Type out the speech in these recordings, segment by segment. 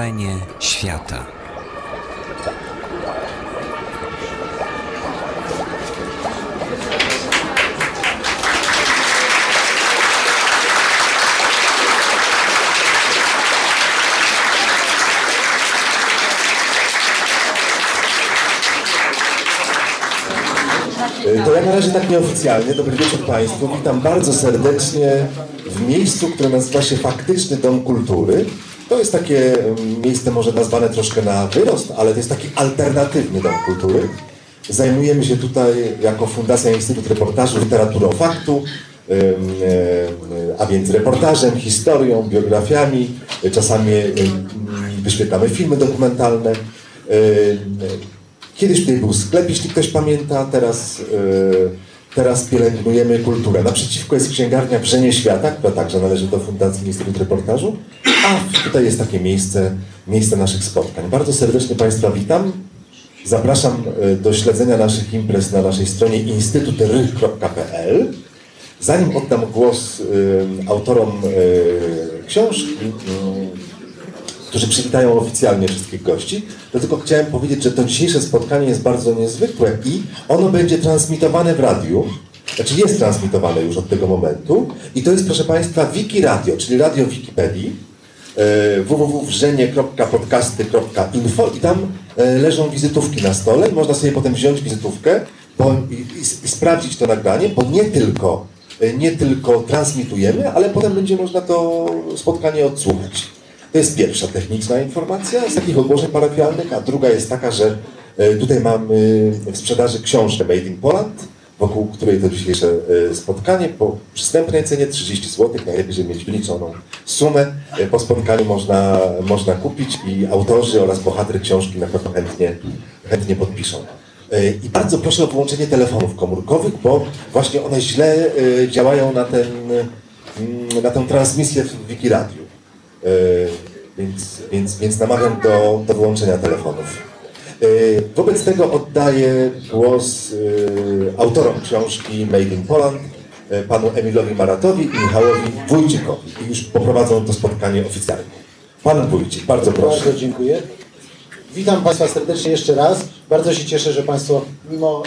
Wrzenie świata. To ja na razie tak nieoficjalnie. Dobry wieczór Państwu. Witam bardzo serdecznie w miejscu, które nazywa się Faktyczny Dom Kultury. Jest takie miejsce może nazwane troszkę na wyrost, ale to jest taki alternatywny dom kultury. Zajmujemy się tutaj jako Fundacja Instytut Reportażu Literaturą Faktu, e, a więc reportażem, historią, biografiami, czasami wyświetlamy filmy dokumentalne. Kiedyś tutaj był sklep, jeśli ktoś pamięta, teraz, yy, teraz pielęgnujemy kulturę. Naprzeciwko jest księgarnia Wrzenie Świata, która także należy do Fundacji Instytut Reportażu, a tutaj jest takie miejsce, miejsce naszych spotkań. Bardzo serdecznie Państwa witam. Zapraszam yy, do śledzenia naszych imprez na naszej stronie instytutrych.pl. Zanim oddam głos yy, autorom yy, książki, którzy przywitają oficjalnie wszystkich gości, tylko chciałem powiedzieć, że to dzisiejsze spotkanie jest bardzo niezwykłe i ono będzie transmitowane w radiu, znaczy jest transmitowane już od tego momentu i to jest proszę Państwa Wiki Radio, czyli radio Wikipedii e, www.wrzenie.podcasty.info i tam e, leżą wizytówki na stole. Można sobie potem wziąć wizytówkę bo, i, i, i sprawdzić to nagranie, bo nie tylko, e, nie tylko transmitujemy, ale potem będzie można to spotkanie odsłuchać. To jest pierwsza techniczna informacja z takich ogłoszeń parafialnych, a druga jest taka, że e, tutaj mamy w sprzedaży książkę Made in Poland, wokół której to dzisiejsze e, spotkanie po przystępnej cenie 30 zł, najlepiej, żeby mieć wyliczoną sumę. E, Po spotkaniu można, można kupić i autorzy oraz bohater książki na pewno chętnie, chętnie podpiszą. I bardzo proszę o wyłączenie telefonów komórkowych, bo właśnie one źle działają na, ten, mm, na tę transmisję w Wikiradiu. Więc, więc, więc namawiam do, do wyłączenia telefonów. E, Wobec tego oddaję głos e, autorom książki Made in Poland, e, panu Emilowi Maratowi i Michałowi Wójcikowi. I już poprowadzą to spotkanie oficjalnie. Pan Wójcik, bardzo proszę. Bardzo dziękuję. Witam Państwa serdecznie jeszcze raz. Bardzo się cieszę, że Państwo mimo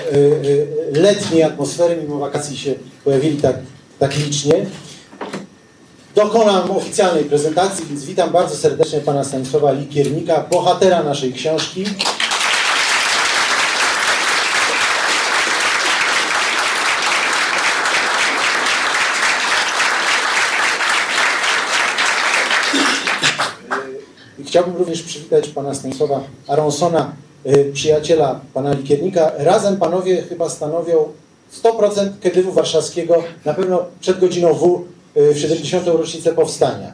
letniej atmosfery, mimo wakacji się pojawili tak, tak licznie. Dokonam oficjalnej prezentacji, więc witam bardzo serdecznie Pana Stanisława Likiernika, bohatera naszej książki. Chciałbym również przywitać pana Stanisława Aronsona, y, przyjaciela pana Likiernika. Razem panowie chyba stanowią 100% Kedywu Warszawskiego, na pewno przed godziną W w 70. rocznicę powstania.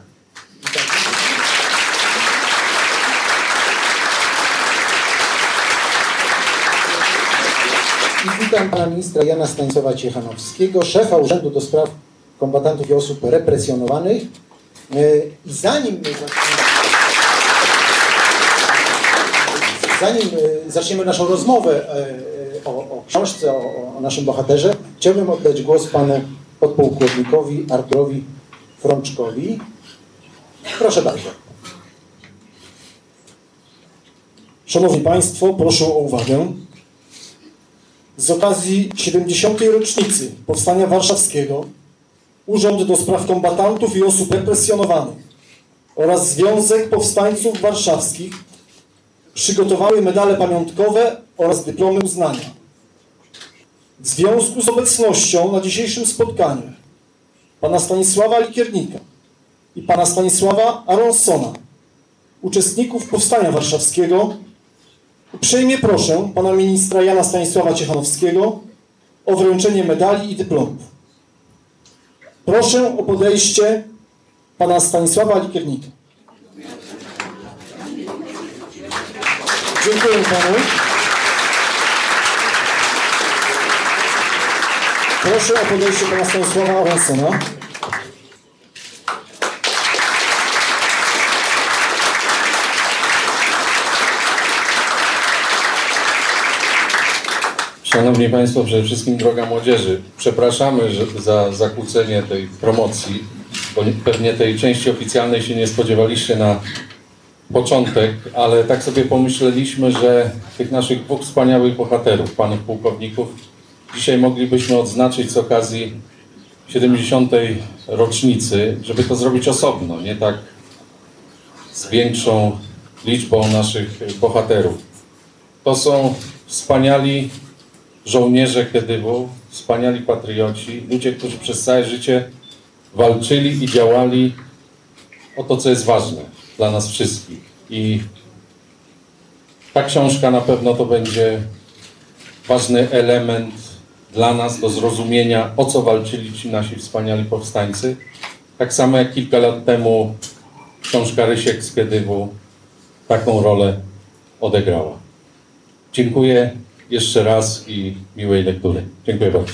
I witam pana ministra Jana Stanisława Ciechanowskiego, szefa Urzędu do Spraw Kombatantów i Osób Represjonowanych. Y, I zanim zaczniemy... Zanim zaczniemy naszą rozmowę o, o książce, o, o naszym bohaterze, chciałbym oddać głos panu podpułkownikowi Arturowi Frączkowi. Proszę bardzo. Szanowni Państwo, proszę o uwagę. Z okazji 70. rocznicy Powstania Warszawskiego Urząd do Spraw Kombatantów i Osób Represjonowanych oraz Związek Powstańców Warszawskich przygotowały medale pamiątkowe oraz dyplomy uznania. W związku z obecnością na dzisiejszym spotkaniu pana Stanisława Likiernika i pana Stanisława Aronsona, uczestników Powstania Warszawskiego, uprzejmie proszę pana ministra Jana Stanisława Ciechanowskiego o wręczenie medali i dyplomów. Proszę o podejście pana Stanisława Likiernika. Dziękuję panu. Proszę o podejście pana Stanisława Aronsona. Szanowni Państwo, przede wszystkim droga młodzieży, przepraszamy za zakłócenie tej promocji, bo nie- pewnie tej części oficjalnej się nie spodziewaliście na początek, ale tak sobie pomyśleliśmy, że tych naszych dwóch wspaniałych bohaterów, panów pułkowników, dzisiaj moglibyśmy odznaczyć z okazji 70. rocznicy, żeby to zrobić osobno, nie tak z większą liczbą naszych bohaterów. To są wspaniali żołnierze KDW, wspaniali patrioci, ludzie, którzy przez całe życie walczyli i działali o to, co jest ważne dla nas wszystkich. I ta książka na pewno to będzie ważny element dla nas do zrozumienia, o co walczyli ci nasi wspaniali powstańcy. Tak samo jak kilka lat temu książka Rysiek z Kedywu taką rolę odegrała. Dziękuję jeszcze raz i miłej lektury. Dziękuję bardzo.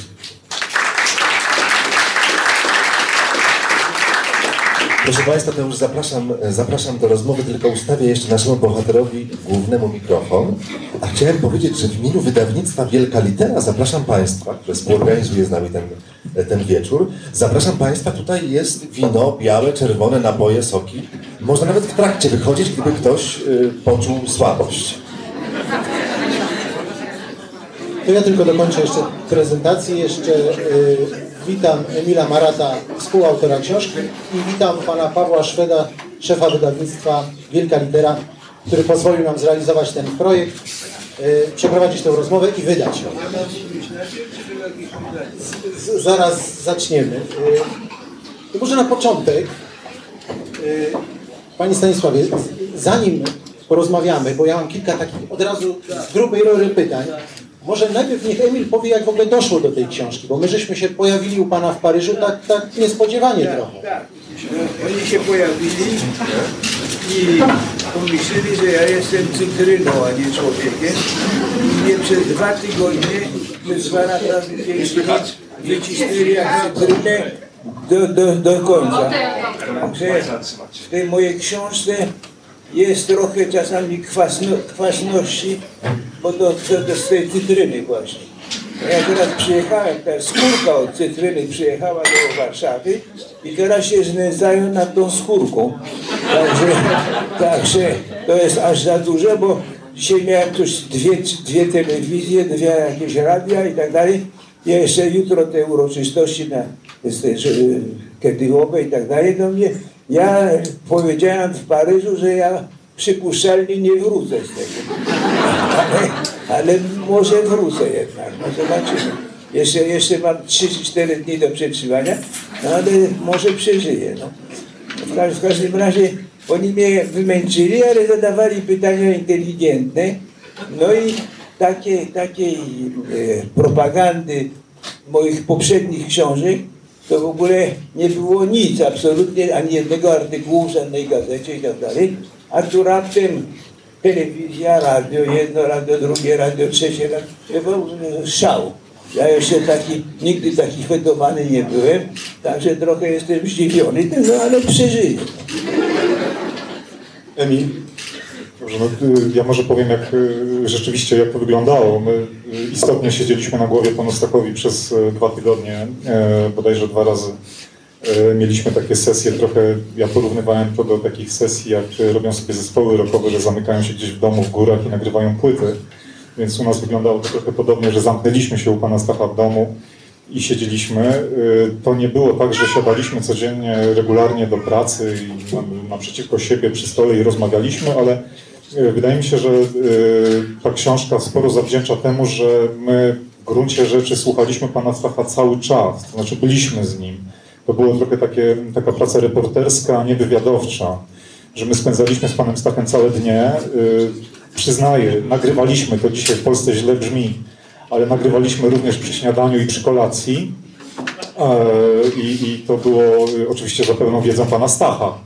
Proszę Państwa, to już zapraszam, zapraszam do rozmowy, tylko ustawię jeszcze naszemu bohaterowi głównemu mikrofon. A chciałem powiedzieć, że w imieniu wydawnictwa Wielka Litera zapraszam Państwa, które współorganizuje z nami ten, ten wieczór. Zapraszam Państwa, tutaj jest wino, białe, czerwone, napoje, soki. Można nawet w trakcie wychodzić, gdyby ktoś y, poczuł słabość. To ja tylko dokończę jeszcze prezentację. Jeszcze y, witam Emila Marata, współautora książki i witam pana Pawła Szweda, szefa wydawnictwa Wielka Litera, który pozwolił nam zrealizować ten projekt, y, przeprowadzić tę rozmowę i wydać ją. Z, zaraz zaczniemy. Y, może na początek, y, Panie Stanisławie, zanim porozmawiamy, bo ja mam kilka takich od razu z grubej rory pytań, może najpierw niech Emil powie, jak w ogóle doszło do tej książki, bo my żeśmy się pojawili u Pana w Paryżu tak, tak niespodziewanie trochę. Tak. Oni się pojawili i pomyśleli, że ja jestem cytryną, a nie człowiekiem. I mnie przez dwa tygodnie bez dwa pięknie wycisnęli jak cytrynę do, do, do końca. Także w tej mojej książce jest trochę czasami kwasno, kwasności, bo to, to, to tej cytryny właśnie. Ja teraz przyjechałem, ta skórka od cytryny przyjechała do Warszawy i teraz się znęcają nad tą skórką. Także, także to jest aż za dużo, bo dzisiaj miałem tuż dwie, dwie telewizje, dwie jakieś radia i tak dalej. I jeszcze jutro te uroczystości na Kedychowe i tak dalej. No mnie, ja powiedziałem w Paryżu, że ja przypuszczalnie nie wrócę z tego. Ale, ale może wrócę jednak, no zobaczymy. Jeszcze, jeszcze mam 3-4 dni do przetrzywania, no ale może przeżyję. No. W, w każdym razie oni mnie wymęczyli, ale zadawali pytania inteligentne. No i takie, takiej e, propagandy moich poprzednich książek to w ogóle nie było nic, absolutnie ani jednego artykułu w żadnej gazecie i tak dalej. A tu raptem telewizja, radio, jedno radio, drugie radio, trzecie radio, e, szał. Ja jeszcze taki, nigdy taki fetowany nie byłem, także trochę jestem zdziwiony, no ale przeżyję. Emil, no, y, ja może powiem, jak y, rzeczywiście jak to wyglądało. My y, istotnie siedzieliśmy na głowie panu Stakowi przez dwa tygodnie, e, bodajże dwa razy. E, Mieliśmy takie sesje, trochę ja porównywałem to do takich sesji, jak robią sobie zespoły rockowe, że zamykają się gdzieś w domu w górach i nagrywają płyty. Więc u nas wyglądało to trochę podobnie, że zamknęliśmy się u pana Stacha w domu i siedzieliśmy. Y, To nie było tak, że siadaliśmy codziennie regularnie do pracy i na- naprzeciwko siebie przy stole i rozmawialiśmy, ale wydaje mi się, że y, ta książka sporo zawdzięcza temu, że my w gruncie rzeczy słuchaliśmy pana Stacha cały czas, to znaczy byliśmy z nim. To było trochę takie, taka praca reporterska, nie wywiadowcza, że my spędzaliśmy z panem Stachem całe dnie. Y, Przyznaję, nagrywaliśmy, to dzisiaj w Polsce źle brzmi, ale nagrywaliśmy również przy śniadaniu i przy kolacji. E, I, I to było y, oczywiście za pełną wiedzą pana Stacha.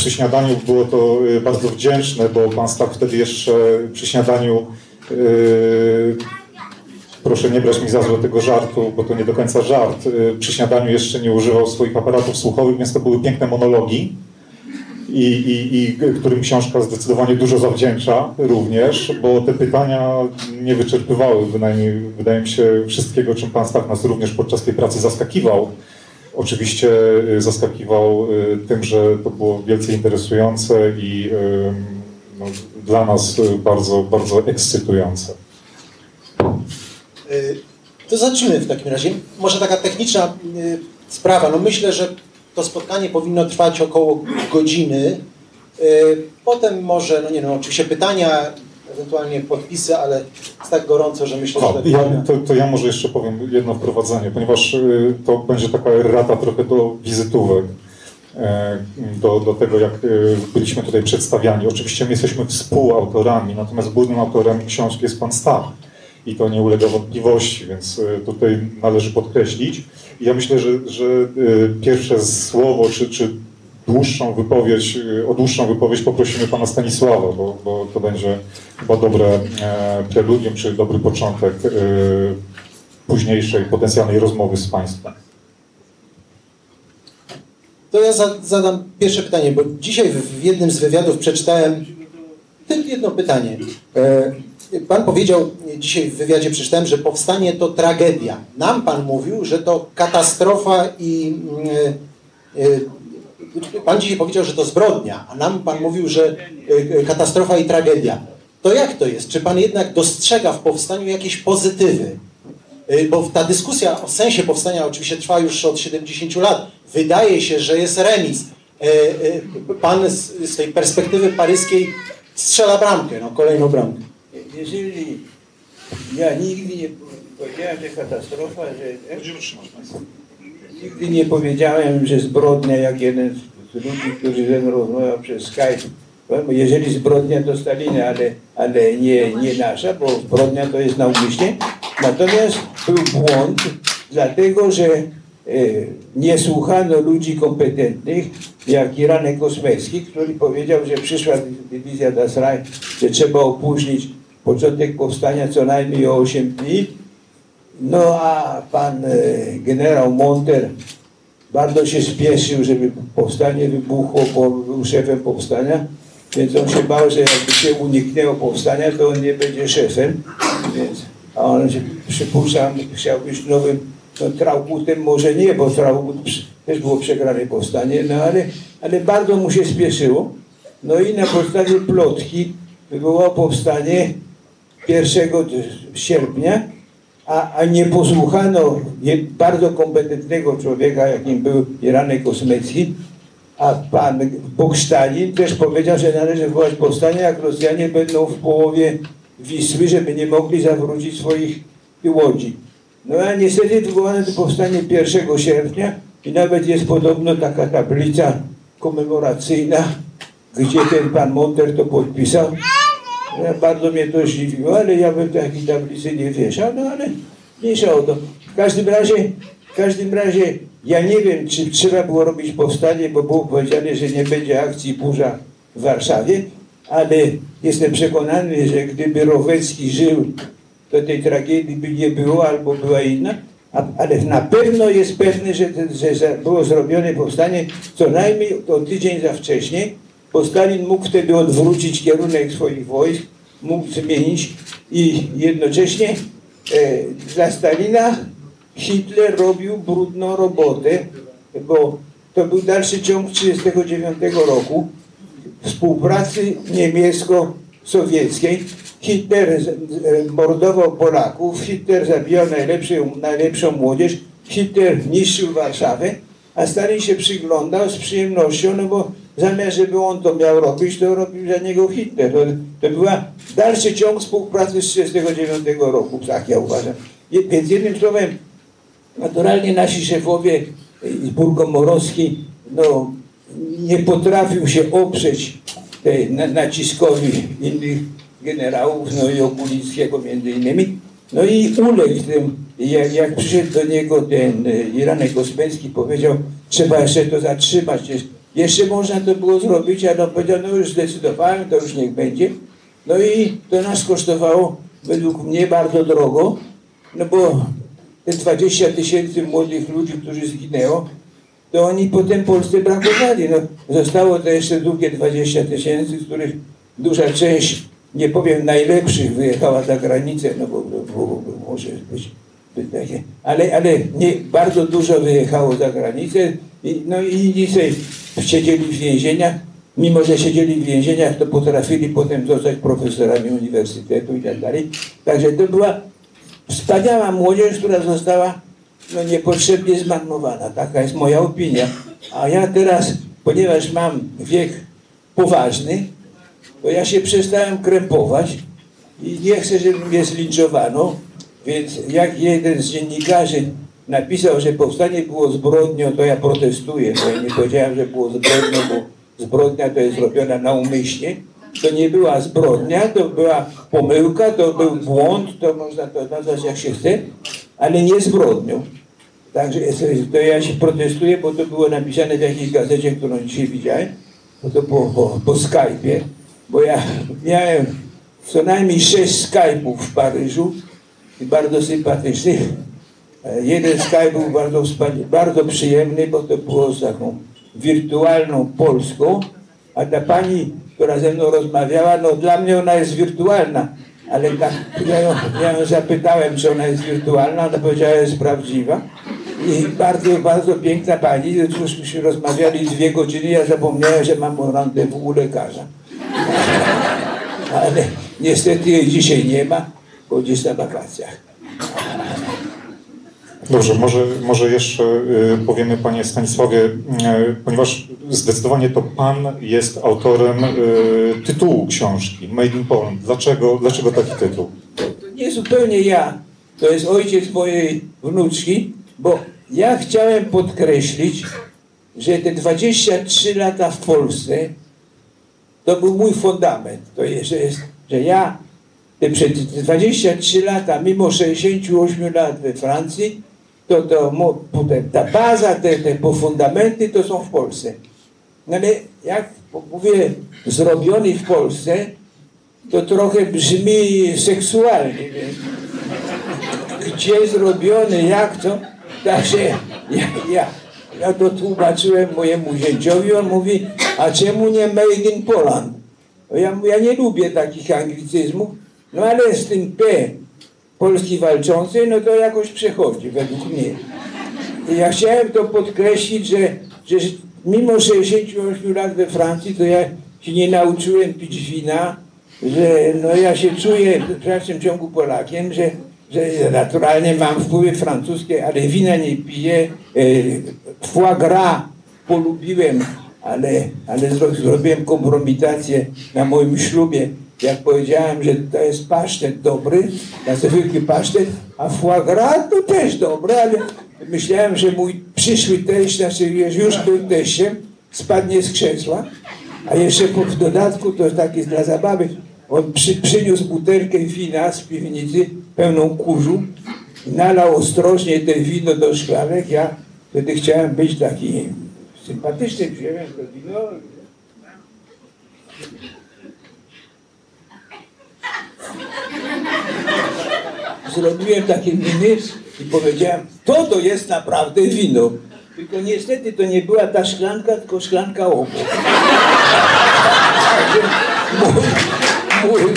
Przy śniadaniu było to y, bardzo wdzięczne, bo pan Stach wtedy jeszcze przy śniadaniu, y, proszę nie brać mi za złe tego żartu, bo to nie do końca żart, y, przy śniadaniu jeszcze nie używał swoich aparatów słuchowych, więc to były piękne monologi i, i, i którym książka zdecydowanie dużo zawdzięcza również, bo te pytania nie wyczerpywały, bynajmniej wydaje mi się, wszystkiego, czym Pan Stach nas również podczas tej pracy zaskakiwał. Oczywiście y, zaskakiwał y, tym, że to było wielce interesujące i no, dla nas y, bardzo, bardzo ekscytujące. Y, To zacznijmy w takim razie. Może taka techniczna y, sprawa. No myślę, że to spotkanie powinno trwać około godziny. Y, Potem może, no nie no, oczywiście pytania, ewentualnie podpisy, ale jest tak gorąco, że myślę, że O, ja, to, to ja może jeszcze powiem jedno wprowadzenie, ponieważ y, to będzie taka rata trochę do wizytówek, e, do, do tego jak y, byliśmy tutaj przedstawiani. Oczywiście my jesteśmy współautorami, natomiast głównym autorem książki jest pan Stach i to nie ulega wątpliwości, więc y, tutaj należy podkreślić. I ja myślę, że, że y, pierwsze słowo czy, czy dłuższą wypowiedź, y, o dłuższą wypowiedź poprosimy pana Stanisława, bo, bo to będzie chyba dobre e, preludium, czy dobry początek e, późniejszej potencjalnej rozmowy z państwem. To ja za, zadam pierwsze pytanie, bo dzisiaj w, jednym z wywiadów przeczytałem tylko jedno pytanie. E, Pan powiedział dzisiaj w wywiadzie, przeczytałem, że powstanie to tragedia. Nam Pan mówił, że to katastrofa i... e, e, Pan dzisiaj powiedział, że to zbrodnia, a nam Pan mówił, że e, katastrofa i tragedia. To jak to jest? Czy Pan jednak dostrzega w powstaniu jakieś pozytywy? Y, Bo ta dyskusja o sensie powstania oczywiście trwa już od 70 lat. Wydaje się, że jest remis. Pan z, z tej perspektywy paryskiej strzela bramkę, no kolejną bramkę. Jeżeli ja nigdy nie powiedziałem, że katastrofa, że nigdy nie powiedziałem, że zbrodnia jak jeden z ludzi, którzy ze mną rozmawiał przez Skype. Jeżeli zbrodnia to Stalina, ale, ale nie, nie nasza, bo zbrodnia to jest naumyślnie. Natomiast był błąd, dlatego że e, nie słuchano ludzi kompetentnych, jak Iranek Kosmecki, który powiedział, że przyszła dywizja Dasraj, że trzeba opóźnić początek powstania co najmniej o 8 dni. No a pan e, generał Monter bardzo się spieszył, żeby powstanie wybuchło, bo był szefem powstania, więc on się bał, że jakby się uniknęło powstania, to on nie będzie szefem, więc a on się przypuszczam, chciał być nowym no, Traugutem, może nie, bo Traugut też było przegrane powstanie, no ale, ale bardzo mu się spieszyło. No i na podstawie plotki wywołał powstanie 1 sierpnia, a, a nie posłuchano bardzo kompetentnego człowieka, jakim był Iranek Kosmecki, a pan Bóg też powiedział, że należy wywołać powstanie, jak Rosjanie będą w połowie Wisły, żeby nie mogli zawrócić swoich łodzi. No a niestety wywołano to powstanie 1 sierpnia i nawet jest podobno taka tablica komemoracyjna, gdzie ten pan Monter to podpisał. Ja, bardzo mnie to zdziwiło, ale ja bym takiej tablicy nie wieszał, no ale mniejsza o to. W każdym razie, w każdym razie ja nie wiem, czy trzeba było robić powstanie, bo było powiedziane, że nie będzie akcji burza w Warszawie, ale jestem przekonany, że gdyby Rowecki żył, to tej tragedii by nie było albo była inna. A, ale na pewno jest pewne, że, że było zrobione powstanie co najmniej o tydzień za wcześnie, bo Stalin mógł wtedy odwrócić kierunek swoich wojsk, mógł zmienić i jednocześnie e, dla Stalina Hitler robił brudną robotę, bo to był dalszy ciąg 1939 roku współpracy niemiecko-sowieckiej. Hitler mordował Polaków, Hitler zabijał najlepszą, najlepszą młodzież, Hitler niszczył Warszawę, a Stalin się przyglądał z przyjemnością, no bo zamiast, żeby on to miał robić, to robił za niego Hitler. To, to była dalszy ciąg współpracy z 1939 roku, tak ja uważam. Je- Więc jednym słowem, naturalnie nasi szefowie Burgomorowski no, nie potrafił się oprzeć tej na, naciskowi innych generałów, no i Okulickiego między innymi. No i uległ tym, jak, jak przyszedł do niego ten e, Iranek Ospęcki, powiedział, trzeba jeszcze to zatrzymać, jeszcze można to było zrobić, ale on powiedział, no już zdecydowałem, to już niech będzie. No i to nas kosztowało według mnie bardzo drogo, no bo te 20 tysięcy młodych ludzi, którzy zginęło, to oni potem Polsce brakowali. No, zostało to jeszcze drugie 20 tysięcy, z których duża część, nie powiem najlepszych, wyjechała za granicę, no bo, bo, bo, bo może być, takie, ale, ale nie, bardzo dużo wyjechało za granicę, i, no i dzisiaj siedzieli w więzieniach, mimo że siedzieli w więzieniach, to potrafili potem zostać profesorami uniwersytetu i tak dalej. Także to była wspaniała młodzież, która została no, niepotrzebnie zmarnowana. Taka jest moja opinia. A ja teraz, ponieważ mam wiek poważny, to ja się przestałem krępować i nie chcę, żeby mnie zlinczowano, więc jak jeden z dziennikarzy napisał, że powstanie było zbrodnią, to ja protestuję, bo ja nie powiedziałem, że było zbrodnią, bo zbrodnia to jest zrobiona naumyślnie. To nie była zbrodnia, to była pomyłka, to był błąd, to można to nazwać jak się chce, ale nie zbrodnią. Także to ja się protestuję, bo to było napisane w jakiejś gazecie, którą dzisiaj widziałem, bo to po, po, po Skype'ie, bo ja miałem co najmniej sześć Skype'ów w Paryżu i bardzo sympatycznych. E, Jeden Skype był bardzo bardzo przyjemny, bo to było z taką wirtualną Polską, a ta pani, która ze mną rozmawiała, no dla mnie ona jest wirtualna, ale tak, ja, ją, ja ją zapytałem, czy ona jest wirtualna, ona powiedziała, że jest prawdziwa. I bardzo, bardzo piękna pani, żeśmy rozmawiali dwie godziny, ja zapomniałem, że mam rendezvous u lekarza. Ale niestety jej dzisiaj nie ma, bo gdzieś na wakacjach. Dobrze, może, może jeszcze y, powiemy Panie Stanisławie, y, ponieważ zdecydowanie to Pan jest autorem y, tytułu książki Made in Poland. Dlaczego, dlaczego taki tytuł? To nie zupełnie ja, to jest ojciec mojej wnuczki, bo ja chciałem podkreślić, że te 23 lata w Polsce to był mój fundament. To jest, że, jest, że ja te przed 23 lata, mimo 68 lat we Francji, to, to ta baza, te, te fundamenty to są w Polsce. No ale jak mówię, zrobiony w Polsce, to trochę brzmi seksualnie. Gdzie zrobiony, jak to? Także ja, ja, ja to tłumaczyłem mojemu zięciowi, on mówi, a czemu nie made in Poland? Ja, ja nie lubię takich anglicyzmów, no ale z tym P Polski walczącej, no to jakoś przechodzi według mnie. I ja chciałem to podkreślić, że, że mimo 68 lat we Francji, to ja się nie nauczyłem pić wina, że no ja się czuję w dalszym ciągu Polakiem, że, że naturalnie mam wpływy francuskie, ale wina nie piję. E, foie gras polubiłem, ale, ale zro, zrobiłem kompromitację na moim ślubie. Jak powiedziałem, że to jest pasztet dobry, na zwykły pasztet, a foie gras to też dobre, ale myślałem, że mój przyszły teść, znaczy już był teściem, spadnie z krzesła. A jeszcze w dodatku, to tak jest dla zabawy, on przy, przyniósł butelkę wina z piwnicy, pełną kurzu, nalał ostrożnie te wino do szklanek. Ja wtedy chciałem być taki sympatyczny, wziąłem to wino. Zrobiłem takie miny i powiedziałem, to to jest naprawdę wino. Tylko niestety to nie była ta szklanka, tylko szklanka obok. mój, mój, mój,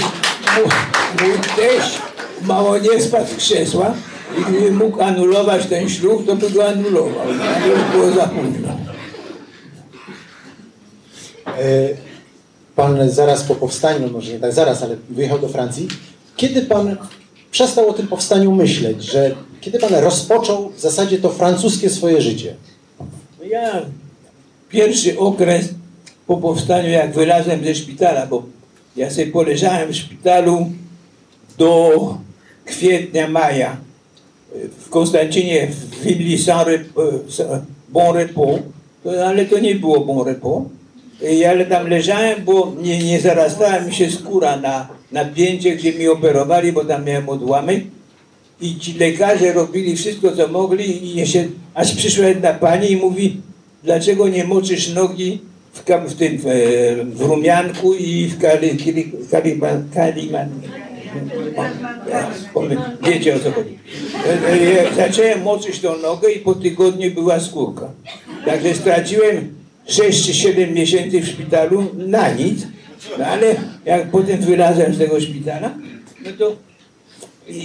mój teść mało nie spadł z krzesła i gdyby mógł anulować ten ślub, to by go anulował, ale już było za późno. E, Pan zaraz po powstaniu, może nie tak zaraz, ale wyjechał do Francji. Kiedy pan przestał o tym powstaniu myśleć, że kiedy pan rozpoczął w zasadzie to francuskie swoje życie? No ja pierwszy okres po powstaniu, jak wylazłem ze szpitala, bo ja sobie poleżałem w szpitalu do kwietnia, maja. W Konstancinie w willi Saint Rep- Bon Repos, ale to nie było Bon Repos. I ale tam leżałem, bo nie, nie zarastała mi się skóra na, na pięcie, gdzie mi operowali, bo tam miałem odłamek. I ci lekarze robili wszystko, co mogli i jeszcze, aż przyszła jedna pani i mówi, dlaczego nie moczysz nogi w, kam, w tym, e, w rumianku i w kali, kali, kaliman, Wiecie o co chodzi. E, e, Zacząłem moczyć tą nogę i po tygodniu była skórka. Także straciłem 6 czy 7 miesięcy w szpitalu na nic. No ale jak potem wylazłem z tego szpitala, no to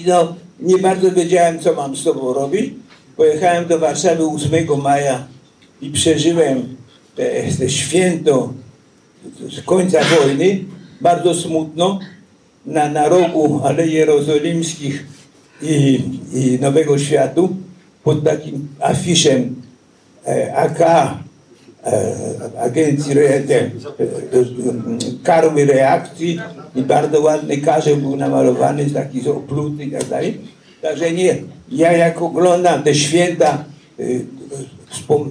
no, nie bardzo wiedziałem, co mam z tobą robić. Pojechałem do Warszawy 8 maja i przeżyłem te, te święto z końca wojny, bardzo smutno, na, na rogu Alei Jerozolimskich i, i Nowego Światu pod takim afiszem e, AK agencji re, te, e, karły reakcji i bardzo ładny karzeł był namalowany, taki opluty i tak dalej. Także nie, ja jak oglądam te święta wspom-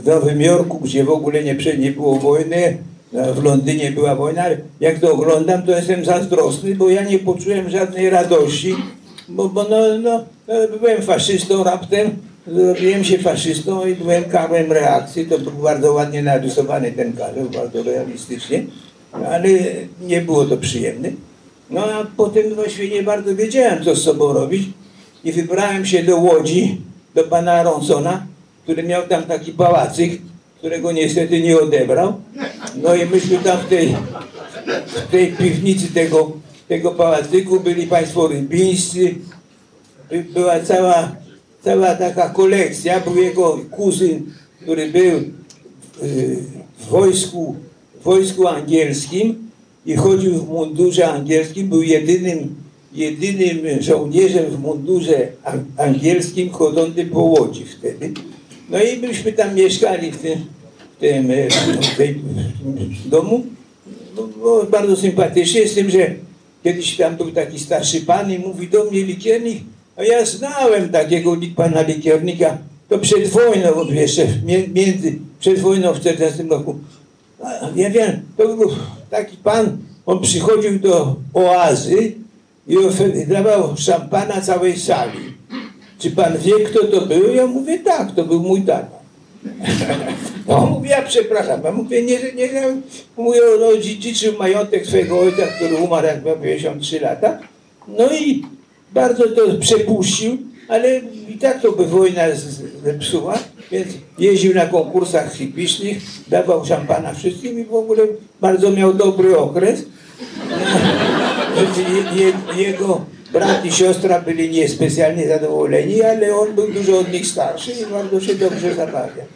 w Nowym Jorku, gdzie w ogóle nie, nie było wojny, w Londynie była wojna, jak to oglądam, to jestem zazdrosny, bo ja nie poczułem żadnej radości, bo, bo no, no, byłem faszystą raptem, zrobiłem się faszystą i byłem karłem reakcji, to był bardzo ładnie narysowany ten karzeł, bardzo realistycznie, ale nie było to przyjemne. No a potem właściwie nie bardzo wiedziałem, co z sobą robić i wybrałem się do Łodzi, do pana Aronsona, który miał tam taki pałacyk, którego niestety nie odebrał. No i myśmy tam w tej, w tej piwnicy tego, tego pałacyku byli państwo rybińscy, by- była cała, cała taka kolekcja, był jego kuzyn, który był y, w wojsku, w wojsku angielskim i chodził w mundurze angielskim, był jedynym, jedynym żołnierzem w mundurze an- angielskim chodzącym po Łodzi wtedy. No i myśmy tam mieszkali w tym, w tym, e, w domu. No, bardzo sympatycznie, z tym, że kiedyś tam był taki starszy pan i mówi do mnie likiernik, a ja znałem takiego pana likiernika, to przed wojną, jeszcze między, przed wojną w 40 roku. Ja wiem, to był taki pan, on przychodził do oazy i dawał szampana całej sali. Czy pan wie, kto to był? Ja mówię, tak, to był mój tata. No, mówię, ja przepraszam, ja mówię, nie, nie, nie mówię, no, dziedziczył majątek swojego ojca, który umarł jak miał 53 lata. No i bardzo to przepuścił, ale i tak to by wojna zepsuła, więc jeździł na konkursach hipicznych, dawał szampana wszystkim i w ogóle bardzo miał dobry okres. Je, je, jego brat i siostra byli niespecjalnie zadowoleni, ale on był dużo od nich starszy i bardzo się dobrze zabawiał.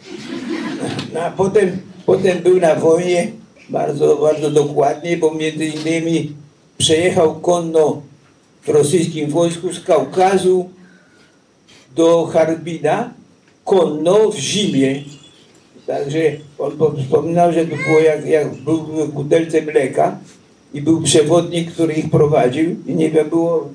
No, a potem, potem był na wojnie bardzo, bardzo dokładnie, bo między innymi przejechał konno w rosyjskim wojsku z Kaukazu do Harbina konno w zimie. Także on po- wspominał, że to było jak, jak był w butelce mleka i był przewodnik, który ich prowadził i nie wiem, było,